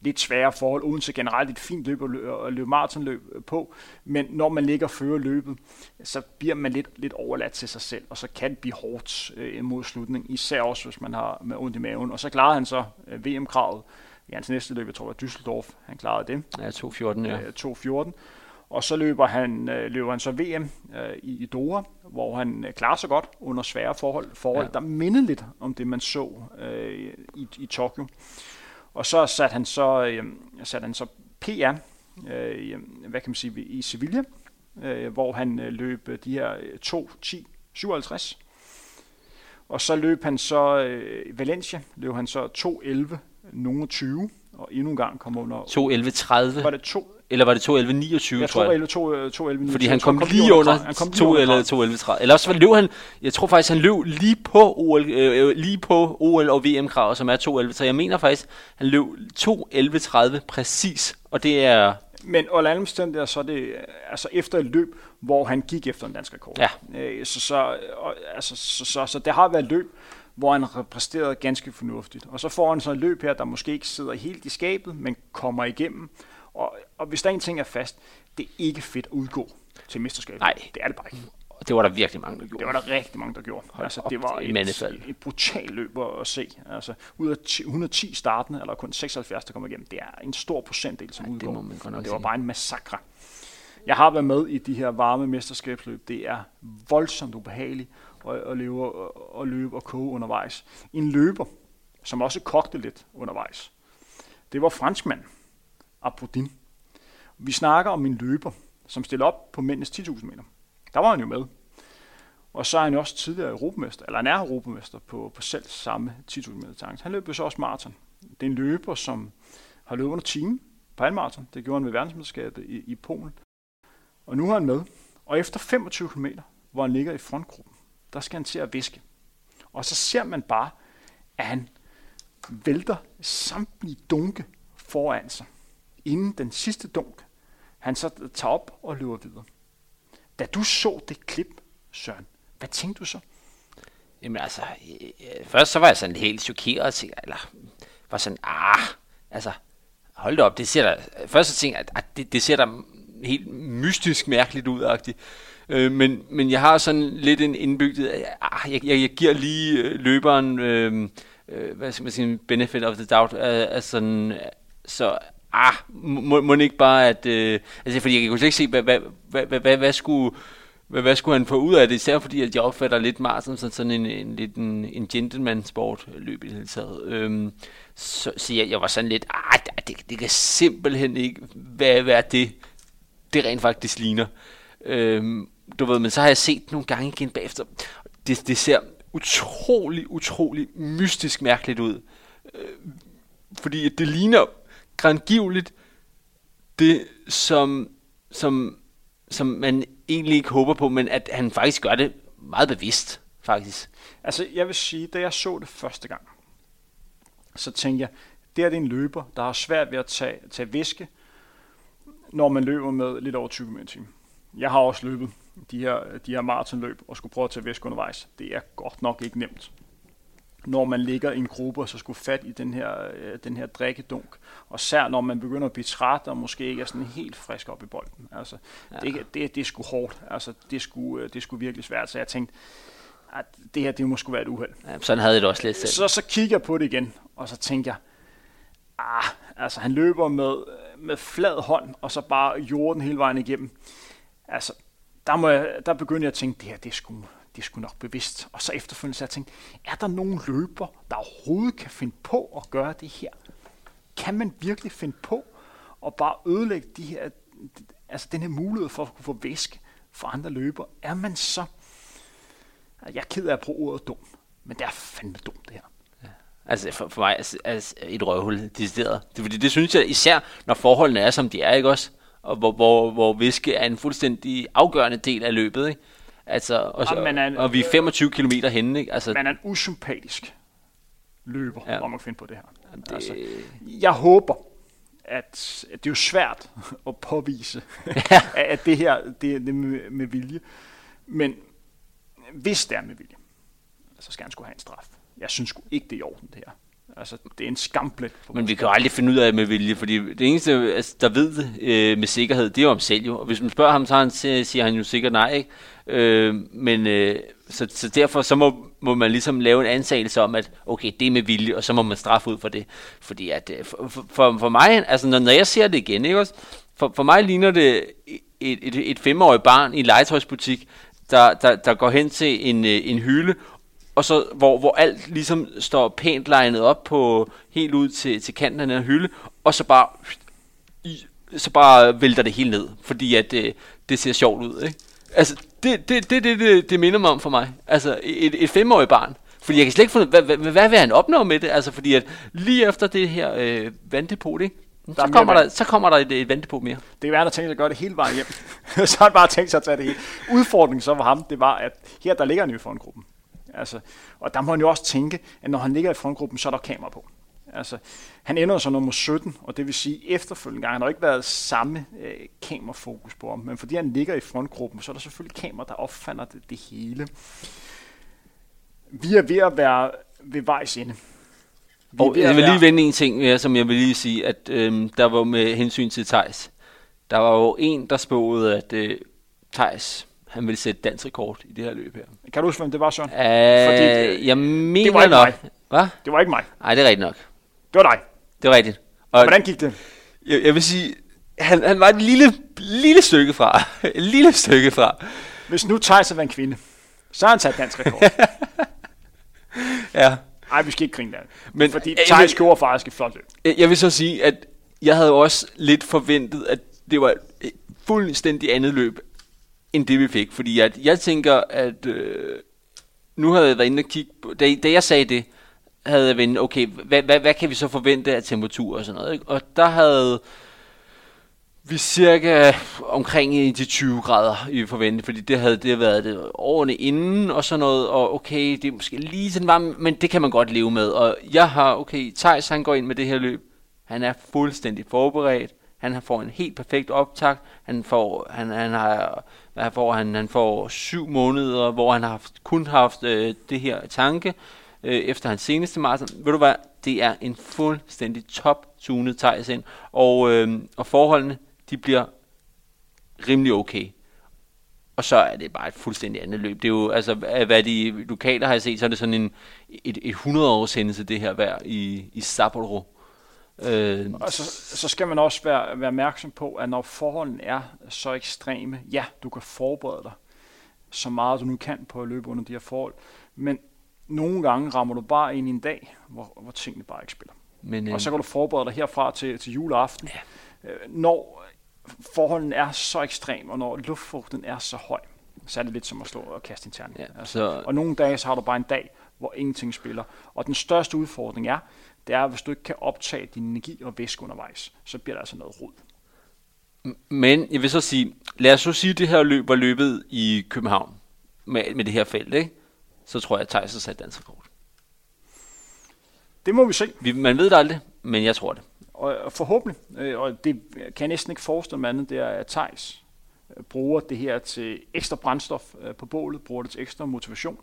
lidt svære forhold, uden så generelt et fint løb at løbe, at løbe maratonløb øh, på. Men når man ligger og fører løbet, så bliver man lidt, lidt overladt til sig selv, og så kan det blive hårdt øh, mod slutningen, især også hvis man har med ondt i maven. Og så klarede han så øh, VM-kravet i hans næste løb, jeg tror det var Düsseldorf, han klarede det. Ja, 2.14, ja. 2.14. Øh, og så løber han, øh, løber han så VM øh, i Doha, hvor han øh, klarer sig godt under svære forhold, forhold ja. der mindede lidt om det, man så øh, i, i Tokyo. Og så satte han så, øh, satte han så PR, øh, hvad kan man sige, i Sevilla, øh, hvor han øh, løb de her 2.10.57. Og så løb han så øh, Valencia, løb han så 2.11 nogen 20, og endnu en gang kom under... 2.11.30? Var det to? Eller var det 2.11.29, jeg tror jeg? 2, 2, 11, Fordi han kom, kom lige under, under 2 eller 2.11.30. Eller også løb han, jeg tror faktisk, han løb lige på OL, øh, øh lige på OL og VM-krav, som er 2.11. Så jeg mener faktisk, han løb 2.11.30 præcis, og det er... Men under alle omstændigheder, så er det altså efter et løb, hvor han gik efter en dansk rekord. Ja. Øh, så, så, altså, så, så, så det har været et løb, hvor han har præsteret ganske fornuftigt. Og så får han så et løb her, der måske ikke sidder helt i skabet, men kommer igennem. Og, og hvis der en ting er fast, det er ikke fedt at udgå til mesterskabet. Nej. Det er det bare ikke. Og det var der virkelig mange, der gjorde. Det var der rigtig mange, der gjorde. Altså, det var et, et, et brutalt løb at se. Altså, ud af 110 startende, eller kun 76, der kommer igennem, det er en stor procentdel, som ja, udgår. Det må man og det var bare en massakre. Jeg har været med i de her varme mesterskabsløb. Det er voldsomt ubehageligt og, og, leve, og, og løbe og koge undervejs. En løber, som også kogte lidt undervejs, det var franskmand, Aprodin. Vi snakker om en løber, som stiller op på mændenes 10.000 meter. Der var han jo med. Og så er han jo også tidligere europamester, eller han er europamester på, på selv samme 10.000 meter Han løb jo så også maraton. Det er en løber, som har løbet under time på halvmarathon. Det gjorde han ved verdensmesterskabet i, i Polen. Og nu er han med. Og efter 25 km, hvor han ligger i frontgruppen, der skal han til at viske. Og så ser man bare, at han vælter samtlige dunke foran sig, inden den sidste dunk, han så tager op og løber videre. Da du så det klip, Søren, hvad tænkte du så? Jamen altså, øh, først så var jeg sådan helt chokeret, eller var sådan, ah, altså, hold da op, det ser der, øh, først så tænkte jeg, at det, det ser der helt mystisk mærkeligt ud, -agtigt. Øh, men, men jeg har sådan lidt en indbygget, ah, jeg, jeg, jeg giver lige øh, løberen, øh, øh, hvad skal man sige, benefit of the doubt, altså sådan, så ah, må, må ikke bare, at, øh, altså fordi jeg kunne slet ikke se, hvad, hvad, hvad, hvad, hvad, hvad skulle, hvad, hvad skulle han få ud af det, især fordi at jeg opfatter lidt Martin som sådan en, en, lidt en, en gentleman-sport løb i det hele taget. Øhm, så, så jeg, jeg var sådan lidt, ah, det, det kan simpelthen ikke være, være det, det rent faktisk ligner. Øhm, du ved, men så har jeg set nogle gange igen bagefter. Det, det ser utrolig, utrolig mystisk mærkeligt ud. Øh, fordi det ligner grandgiveligt det, som, som, som man egentlig ikke håber på, men at han faktisk gør det meget bevidst, faktisk. Altså, jeg vil sige, da jeg så det første gang, så tænkte jeg, det er det en løber, der har svært ved at tage, tage væske, når man løber med lidt over 20 km jeg har også løbet de her, de her maratonløb og skulle prøve at tage væske undervejs. Det er godt nok ikke nemt. Når man ligger i en gruppe og så skulle fat i den her, øh, den her drikkedunk. Og sær når man begynder at blive træt og måske ikke er sådan helt frisk op i bolden. Altså, ja. det, det, det er sgu hårdt. Altså, det, skulle, det skulle virkelig svært. Så jeg tænkte, at det her det må sgu være et uheld. Ja, sådan havde jeg det også lidt selv. Så, så kigger jeg på det igen, og så tænker jeg, ah, altså han løber med, med flad hånd, og så bare jorden hele vejen igennem. Altså, der, må jeg, der begynder jeg at tænke, det her, det er sgu, det er sgu nok bevidst. Og så efterfølgende så jeg tænkt, er der nogen løber, der overhovedet kan finde på at gøre det her? Kan man virkelig finde på at bare ødelægge de her, altså den her mulighed for at kunne få væske for andre løber? Er man så... Jeg er ked af at bruge ordet dum, men det er fandme dumt det her. Altså for, for mig altså, altså et røvhul, decideret. Det, fordi det synes jeg især, når forholdene er, som de er, ikke også? Og hvor, hvor, hvor viske er en fuldstændig afgørende del af løbet, ikke? Altså, og, så, ja, en, og vi er 25 km henne, ikke? Altså, man er en usympatisk løber, ja. hvor man kan finde på det her. Det... Altså, jeg håber, at, at det er jo svært at påvise, ja. at det her det er med, med vilje. Men hvis det er med vilje, så skal han skulle have en straf jeg synes sgu ikke, det er i orden, det her. Altså, det er en skamplet. Men vi kan jo aldrig finde ud af med vilje, fordi det eneste, altså, der ved det øh, med sikkerhed, det er jo om selv jo. Og hvis man spørger ham, så han, siger han jo sikkert nej, ikke? Øh, men øh, så, så derfor så må, må man ligesom lave en ansagelse om, at okay, det er med vilje, og så må man straffe ud for det. Fordi at øh, for, for, for mig, altså når, når jeg ser det igen, ikke også? For, for mig ligner det et, et, et femårigt barn i en legetøjsbutik, der, der, der går hen til en, øh, en hylde og så hvor, hvor alt ligesom står pænt legnet op på helt ud til, til kanten af den her hylde, og så bare så bare vælter det hele ned, fordi at det, det ser sjovt ud, ikke? Altså, det det, det, det, det, det minder mig om for mig. Altså, et, et femårigt barn. Fordi jeg kan slet ikke finde, hvad, hvad, hvad vil han opnå med det? Altså, fordi at lige efter det her øh, vanddepot, ikke? Så kommer, der, så kommer der et, et ventepot mere. Det kan være, at han tænkt sig at gøre det hele vejen hjem. så har han bare tænkt sig at tage det hele. Udfordringen så for ham, det var, at her der ligger han Altså, og der må han jo også tænke, at når han ligger i frontgruppen, så er der kamera på. Altså, han ender så nummer 17, og det vil sige efterfølgende gang. Han har ikke været samme øh, kamerafokus på ham, men fordi han ligger i frontgruppen, så er der selvfølgelig kamera, der opfander det, det hele. Vi er ved at være ved vejs ende. Og jeg vil lige vende en ting mere, som jeg vil lige sige, at øhm, der var med hensyn til Tejs. Der var jo en, der spåede, at øh, Tejs han ville sætte dansk rekord i det her løb her. Kan du huske, hvem det var, Søren? Øh, Fordi, jeg mener det var ikke nok. Mig. Hvad? Det var ikke mig. Nej, det er rigtigt nok. Det var dig. Det var rigtigt. Og, hvordan gik det? Jeg, jeg vil sige, han, han var et lille, lille stykke fra. Et lille stykke fra. Hvis nu Thijs været en kvinde, så har han sat dansk rekord. Ja. Nej, vi skal ikke grine det. Men- Fordi jeg Thijs gjorde faktisk et flot løb. Jeg jeg vil så sige, at jeg havde også lidt forventet, at det var et fuldstændig andet løb, end det vi fik. Fordi at jeg tænker, at øh, nu havde jeg været inde og kigge på, da, da jeg sagde det, havde jeg været okay, hvad, hvad, hvad kan vi så forvente af temperatur og sådan noget. Ikke? Og der havde vi cirka omkring i de 20 grader i forvente, fordi det havde det været det årene inden og sådan noget, og okay, det er måske lige sådan varmt, men det kan man godt leve med. Og jeg har, okay, Thijs han går ind med det her løb, han er fuldstændig forberedt, han får en helt perfekt optakt, han får, han, han har, hvad får han, han får syv måneder, hvor han har haft, kun haft øh, det her tanke, øh, efter hans seneste maraton. Ved du hvad, det er en fuldstændig top-tunet Thijs ind, og, øh, og forholdene, de bliver rimelig okay. Og så er det bare et fuldstændig andet løb. Det er jo, altså, hvad hvad de lokaler har jeg set, så er det sådan en, et, et 100 års hændelse, det her vejr i, i Sapporo. Øh, Og så, så skal man også være, være opmærksom på, at når forholdene er så ekstreme, ja, du kan forberede dig så meget du nu kan på at løbe under de her forhold, men nogle gange rammer du bare ind i en dag, hvor, hvor tingene bare ikke spiller. men, øh, Og så kan du forberede dig herfra til, til juleaften. Ja. Når forholdene er så ekstreme, og når luftfugten er så høj, så er det lidt som at slå og kaste en terning. Ja, altså, så- og nogle dage, så har du bare en dag, hvor ingenting spiller. Og den største udfordring er, det er, hvis du ikke kan optage din energi og væske undervejs, så bliver der altså noget rod. Men jeg vil så sige, lad os så sige, at det her løb var løbet i København med, med det her felt, ikke? så tror jeg, at Thijs har sat dansk rekord. Det må vi se, Vi, man ved det aldrig, men jeg tror det. og og forhåbentlig, øh, og det kan jeg næsten ikke forestille mig andet, det er, at Thijs øh, bruger det her til ekstra brændstof øh, på bålet, bruger det til ekstra motivation,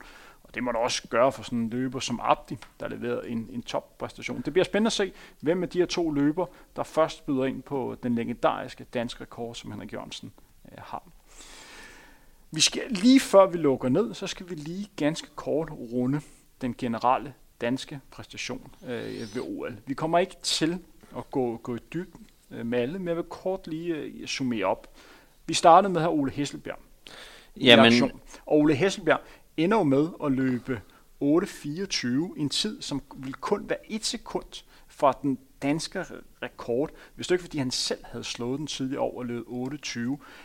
og det må du også gøre for sådan en løber som Abdi, der leverer en, en toppræstation. Det bliver spændende at se, hvem af de her to løber, der først byder ind på den legendariske danske rekord, som Henrik Jørgensen øh, har. Vi skal lige før vi lukker ned, så skal vi lige ganske kort runde den generelle danske præstation øh, ved OL. Vi kommer ikke til at gå, gå i dybden øh, med alle, men jeg vil kort lige øh, summere op. Vi startede med her Ole Hesselbjerg. Jamen, aktion. Og Ole Hesselbjerg ender jo med at løbe 8.24, en tid, som vil kun være et sekund fra den danske rekord, hvis det ikke fordi han selv havde slået den tidligere år og løbet 8.20.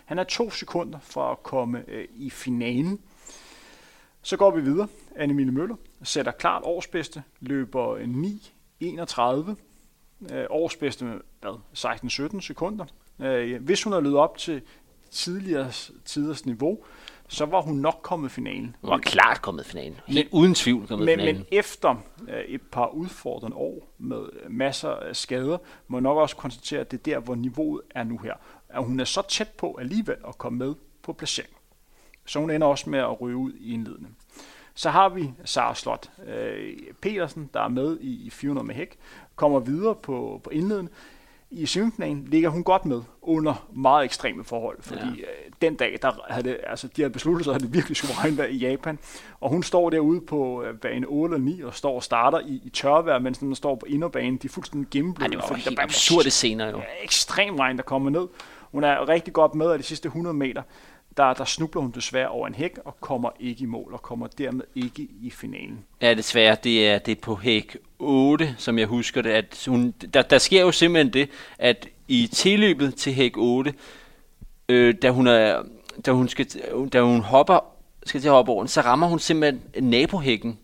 Han er to sekunder fra at komme øh, i finalen. Så går vi videre. Annemile Møller sætter klart årsbedste, løber 9.31. Øh, årsbedste med hvad, 16-17 sekunder. Øh, hvis hun havde løbet op til tidligere tiders niveau, så var hun nok kommet finalen. Hun var klart kommet finalen. Helt uden tvivl kommet Men, finalen. men efter øh, et par udfordrende år med øh, masser af skader, må jeg nok også konstatere, at det er der, hvor niveauet er nu her. At hun er så tæt på alligevel at komme med på placering. Så hun ender også med at ryge ud i indledning. Så har vi Sara Slot øh, Petersen, der er med i, i 400 med hæk, kommer videre på, på indledende. I semifinalen ligger hun godt med under meget ekstreme forhold, fordi ja. øh, den dag, der havde det, altså, de havde besluttet sig, at det virkelig skulle regnvejr i Japan, og hun står derude på øh, bane 8 og 9 og står og starter i, i tørvejr, mens den står på inderbanen, de er fuldstændig gennembløde. Ej, det var helt absurde scener jo. Ja, ekstrem regn, der kommer ned. Hun er rigtig godt med af de sidste 100 meter. Der, der snubler hun desværre over en hæk og kommer ikke i mål og kommer dermed ikke i finalen. Ja, desværre, det er, det er på hæk 8, som jeg husker det. At hun, der, der sker jo simpelthen det, at i tilløbet til hæk 8, øh, da, hun er, da, hun skal, da hun hopper, skal til at hoppe over den, så rammer hun simpelthen nabohækken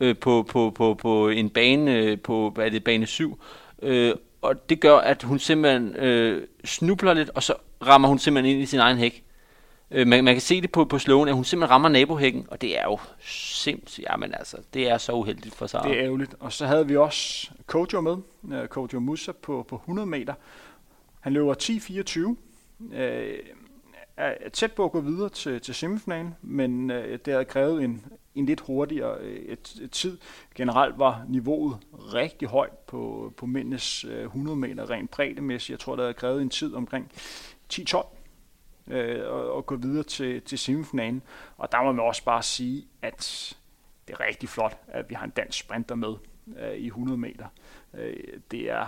øh, på, på, på, på en bane, øh, på hvad er det, bane 7. Øh, og det gør, at hun simpelthen øh, snubler lidt, og så rammer hun simpelthen ind i sin egen hæk. Øh, man, man kan se det på, på slåen, at hun simpelthen rammer nabohækken, og det er jo sindssygt. Jamen altså, det er så uheldigt for Sara. Det er ærgerligt. Og så havde vi også Kojo med, uh, Kojo Musa på, på 100 meter. Han løber 10.24. Øh, er tæt på at gå videre til, til semifinalen, men øh, det havde krævet en, en lidt hurtigere øh, et, et tid. Generelt var niveauet rigtig højt på, på mændenes øh, 100 meter rent breddemæssigt. Jeg tror, der havde krævet en tid omkring 10-12 øh, og, og gå videre til, til semifinalen. Og der må man også bare sige, at det er rigtig flot, at vi har en dansk sprinter med øh, i 100 meter. Øh, det er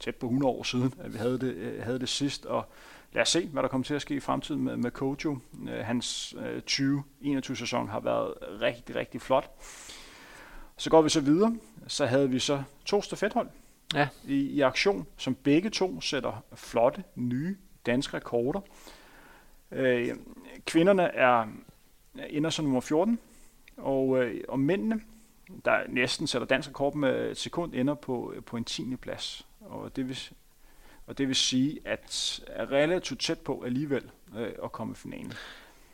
tæt på 100 år siden, at vi havde det, øh, havde det sidst, og lad os se, hvad der kommer til at ske i fremtiden med, med Kojo. Øh, hans øh, 2021 sæson har været rigtig, rigtig flot. Så går vi så videre, så havde vi så to stafethold Ja. i, i aktion, som begge to sætter flotte, nye danske rekorder. Øh, kvinderne er ender som nummer 14, og, øh, og mændene, der næsten sætter dansk rekord med et sekund, ender på, på en 10. plads. Og det vil, og det vil sige, at er relativt tæt på alligevel øh, at komme i finalen.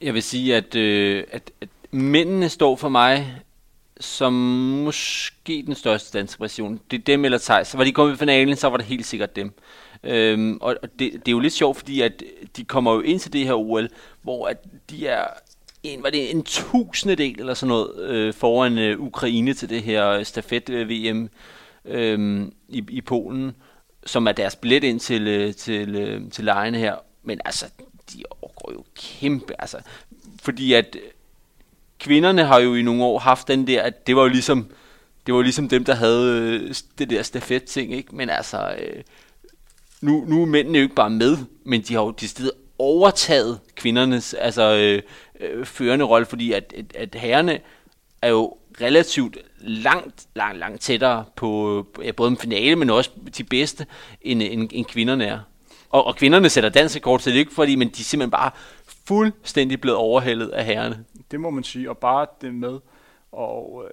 Jeg vil sige, at, øh, at, at mændene står for mig som måske den største danske version. Det er dem eller Thijs. Så var de kommet i finalen, så var det helt sikkert dem. Øhm, og det, det er jo lidt sjovt, fordi at de kommer jo ind til det her OL, hvor at de er en, var det en tusindedel eller sådan noget øh, foran øh, Ukraine til det her stafet-VM øh, øhm, i, i Polen, som er deres billet ind til, øh, til, øh, til lejene her. Men altså, de overgår jo kæmpe, altså, fordi at kvinderne har jo i nogle år haft den der, at det var jo ligesom, det var jo ligesom dem, der havde øh, det der stafet ting, ikke? Men altså, øh, nu, nu er mændene jo ikke bare med, men de har jo de steder overtaget kvindernes altså, øh, øh, førende rolle, fordi at, at, at herrerne er jo relativt langt, langt, langt tættere på ja, både en finale, men også de bedste, end, end, end kvinderne er. Og, og kvinderne sætter dansekort til så det er ikke fordi, men de er simpelthen bare fuldstændig blevet overhældet af herrerne. Det må man sige, og bare det med og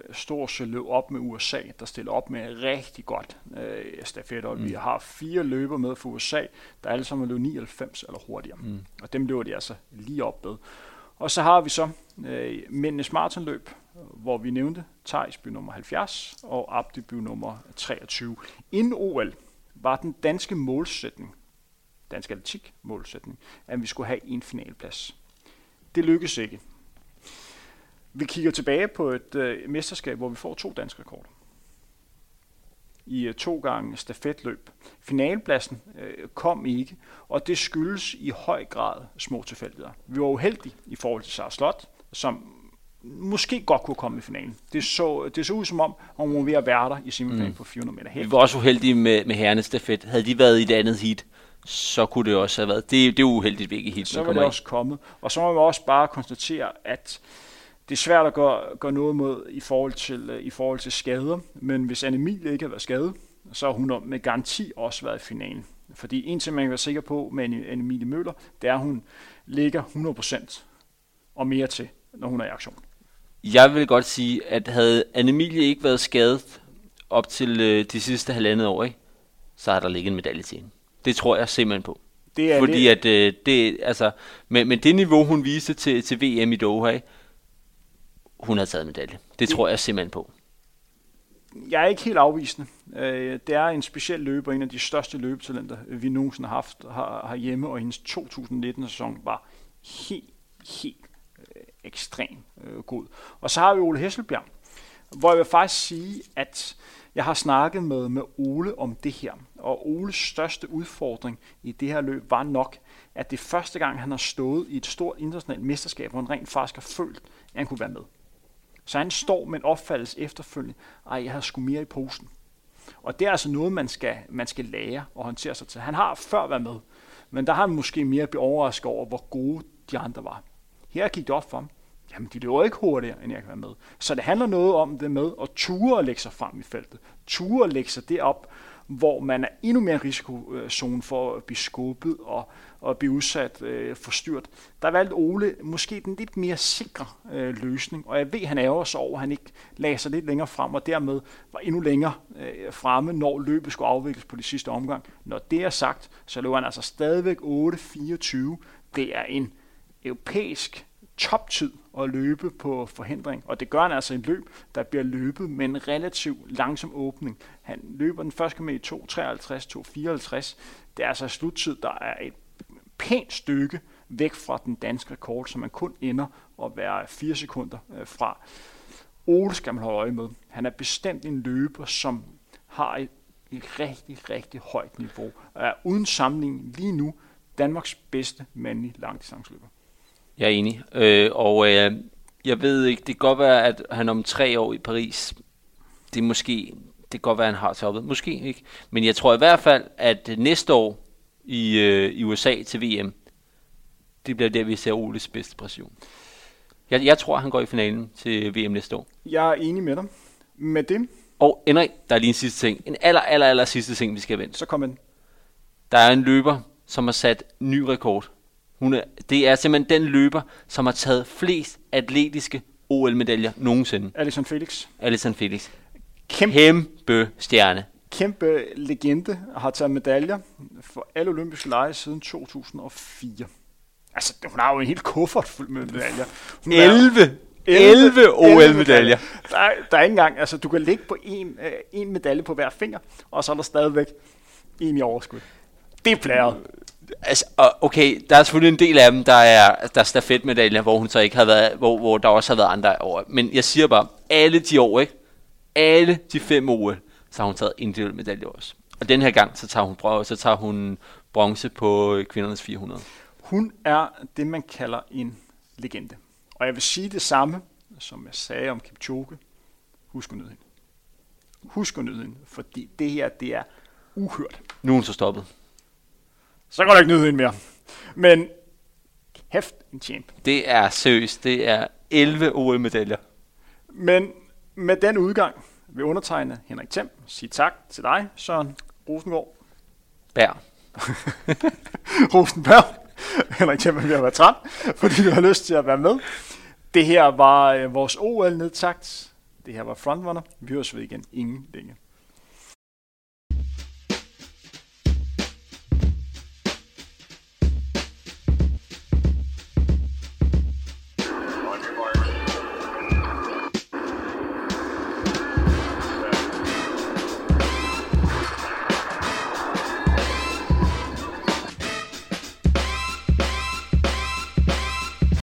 øh, løb op med USA, der stiller op med rigtig godt øh, stafet. Mm. Vi har fire løber med for USA, der alle sammen løb 99 eller hurtigere. Mm. Og dem løber de altså lige op med. Og så har vi så øh, mændenes maratonløb, hvor vi nævnte Thijs by nummer 70 og Abdi by nummer 23. Inden OL var den danske målsætning, dansk atletik målsætning, at vi skulle have en finalplads. Det lykkedes ikke. Vi kigger tilbage på et øh, mesterskab, hvor vi får to danske rekorder. I øh, to gange stafetløb. Finalepladsen øh, kom ikke, og det skyldes i høj grad små tilfældigheder. Vi var uheldige i forhold til Sara Slot, som måske godt kunne komme i finalen. Det så, det så ud som om, hun var ved at være der i semifinalen mm. på 400 meter. Vi Helt. var også uheldige med, med herrenes stafet. Havde de været i det andet heat, så kunne det også have været. Det, det er uheldigt, hvilket heat så man var det også kommet. Og så må man også bare konstatere, at det er svært at gøre, gøre noget mod i forhold, til, øh, i forhold til skader, men hvis Anne ikke har været skadet, så har hun med garanti også været i finalen. Fordi en ting, man kan være sikker på med Anne- Anne-Emilie Møller, det er, at hun ligger 100% og mere til, når hun er i aktion. Jeg vil godt sige, at havde Anne-Emilie ikke været skadet op til øh, de sidste halvandet år, ikke? så har der ligget en medalje til hende. Det tror jeg simpelthen på. Det er Fordi det, at øh, det, altså, med, med det niveau, hun viste til, til VM i Doha, ikke? Hun har taget medalje. Det Det- tror jeg simpelthen på. jeg er ikke helt afvisende. Øh, Det er en speciel løber, en af de største løbetalenter, vi nogensinde har haft her- herhjemme, og hendes 2019-sæson var helt, helt øh, ekstrem øh, god. Og så har vi Ole Hesselbjerg, hvor jeg vil faktisk sige, at jeg har snakket med, med Ole om det her, og Oles største udfordring i det her løb var nok, at det første gang, han har stået i et stort internationalt mesterskab, hvor han rent faktisk har følt, at han kunne være med. Så han står med en opfattelse efterfølgende, ej, jeg har sgu mere i posen. Og det er altså noget, man skal, man skal lære og håndtere sig til. Han har før været med, men der har han måske mere blivet overrasket over, hvor gode de andre var. Her gik det op for ham. Jamen, de løber ikke hurtigere, end jeg kan være med. Så det handler noget om det med at ture og lægge sig frem i feltet. Ture og lægge sig derop, hvor man er endnu mere risikozone for at blive skubbet og, og blive udsat øh, for styrt. Der valgte Ole måske den lidt mere sikre øh, løsning, og jeg ved, han ærger sig over, at han ikke lagde sig lidt længere frem, og dermed var endnu længere øh, fremme, når løbet skulle afvikles på de sidste omgang. Når det er sagt, så løber han altså stadigvæk 8.24. Det er en europæisk toptid at løbe på forhindring, og det gør han altså i en løb, der bliver løbet med en relativt langsom åbning. Han løber den første med i 2.53, 2.54. Det er altså sluttid, der er et pænt stykke væk fra den danske rekord, som man kun ender at være 4 sekunder øh, fra. Ole skal man holde øje med. Han er bestemt en løber, som har et, et rigtig, rigtig højt niveau, og er uden sammenligning lige nu Danmarks bedste mandlige langdistanceløber. Jeg er enig. Øh, og øh, jeg ved ikke, det kan godt være, at han om tre år i Paris, det måske det kan godt være, han har toppet. Måske ikke. Men jeg tror i hvert fald, at næste år i, øh, i USA til VM, det bliver der, vi ser Oles bedste præcision. Jeg, jeg tror, han går i finalen til VM næste år. Jeg er enig med dig. Med det, Og Henrik, der er lige en sidste ting. En aller, aller, aller sidste ting, vi skal vente. så kommer den. Der er en løber, som har sat ny rekord. Hun er, det er simpelthen den løber, som har taget flest atletiske OL-medaljer nogensinde. Alison Felix. Alison Felix. Kæmpe, Kæmpe stjerne. kæmpe legende har taget medaljer for alle olympiske lege siden 2004. Altså, hun har jo en helt kuffert fuld med medaljer. Hun er- 11, 11 OL-medaljer. Der, er, der er ikke engang, altså du kan ligge på en, øh, en medalje på hver finger, og så er der stadigvæk en i overskud. Det er plæret. Altså, og okay, der er selvfølgelig en del af dem, der er, der er stafetmedaljer, hvor hun så ikke har været, hvor, hvor der også har været andre over. Men jeg siger bare, alle de år, ikke? Alle de fem OL, så har hun taget individuelle medaljer også. Og den her gang, så tager hun, så tager hun bronze på kvindernes 400. Hun er det, man kalder en legende. Og jeg vil sige det samme, som jeg sagde om Kipchoge. Husk at nyde hende. Husk at nyde hende, fordi det her, det er uhørt. Nu er hun så stoppet. Så kan du ikke nyde hende mere. Men hæft en champ. Det er seriøst, det er 11 OL-medaljer. Men med den udgang vil undertegne Henrik Thiem sige tak til dig, Søren Rosengård. Bær. Rosenberg. Henrik Thiem er ved at være træt, fordi du har lyst til at være med. Det her var øh, vores OL-nedtagt. Det her var Frontrunner. Vi høres ved igen inden længe.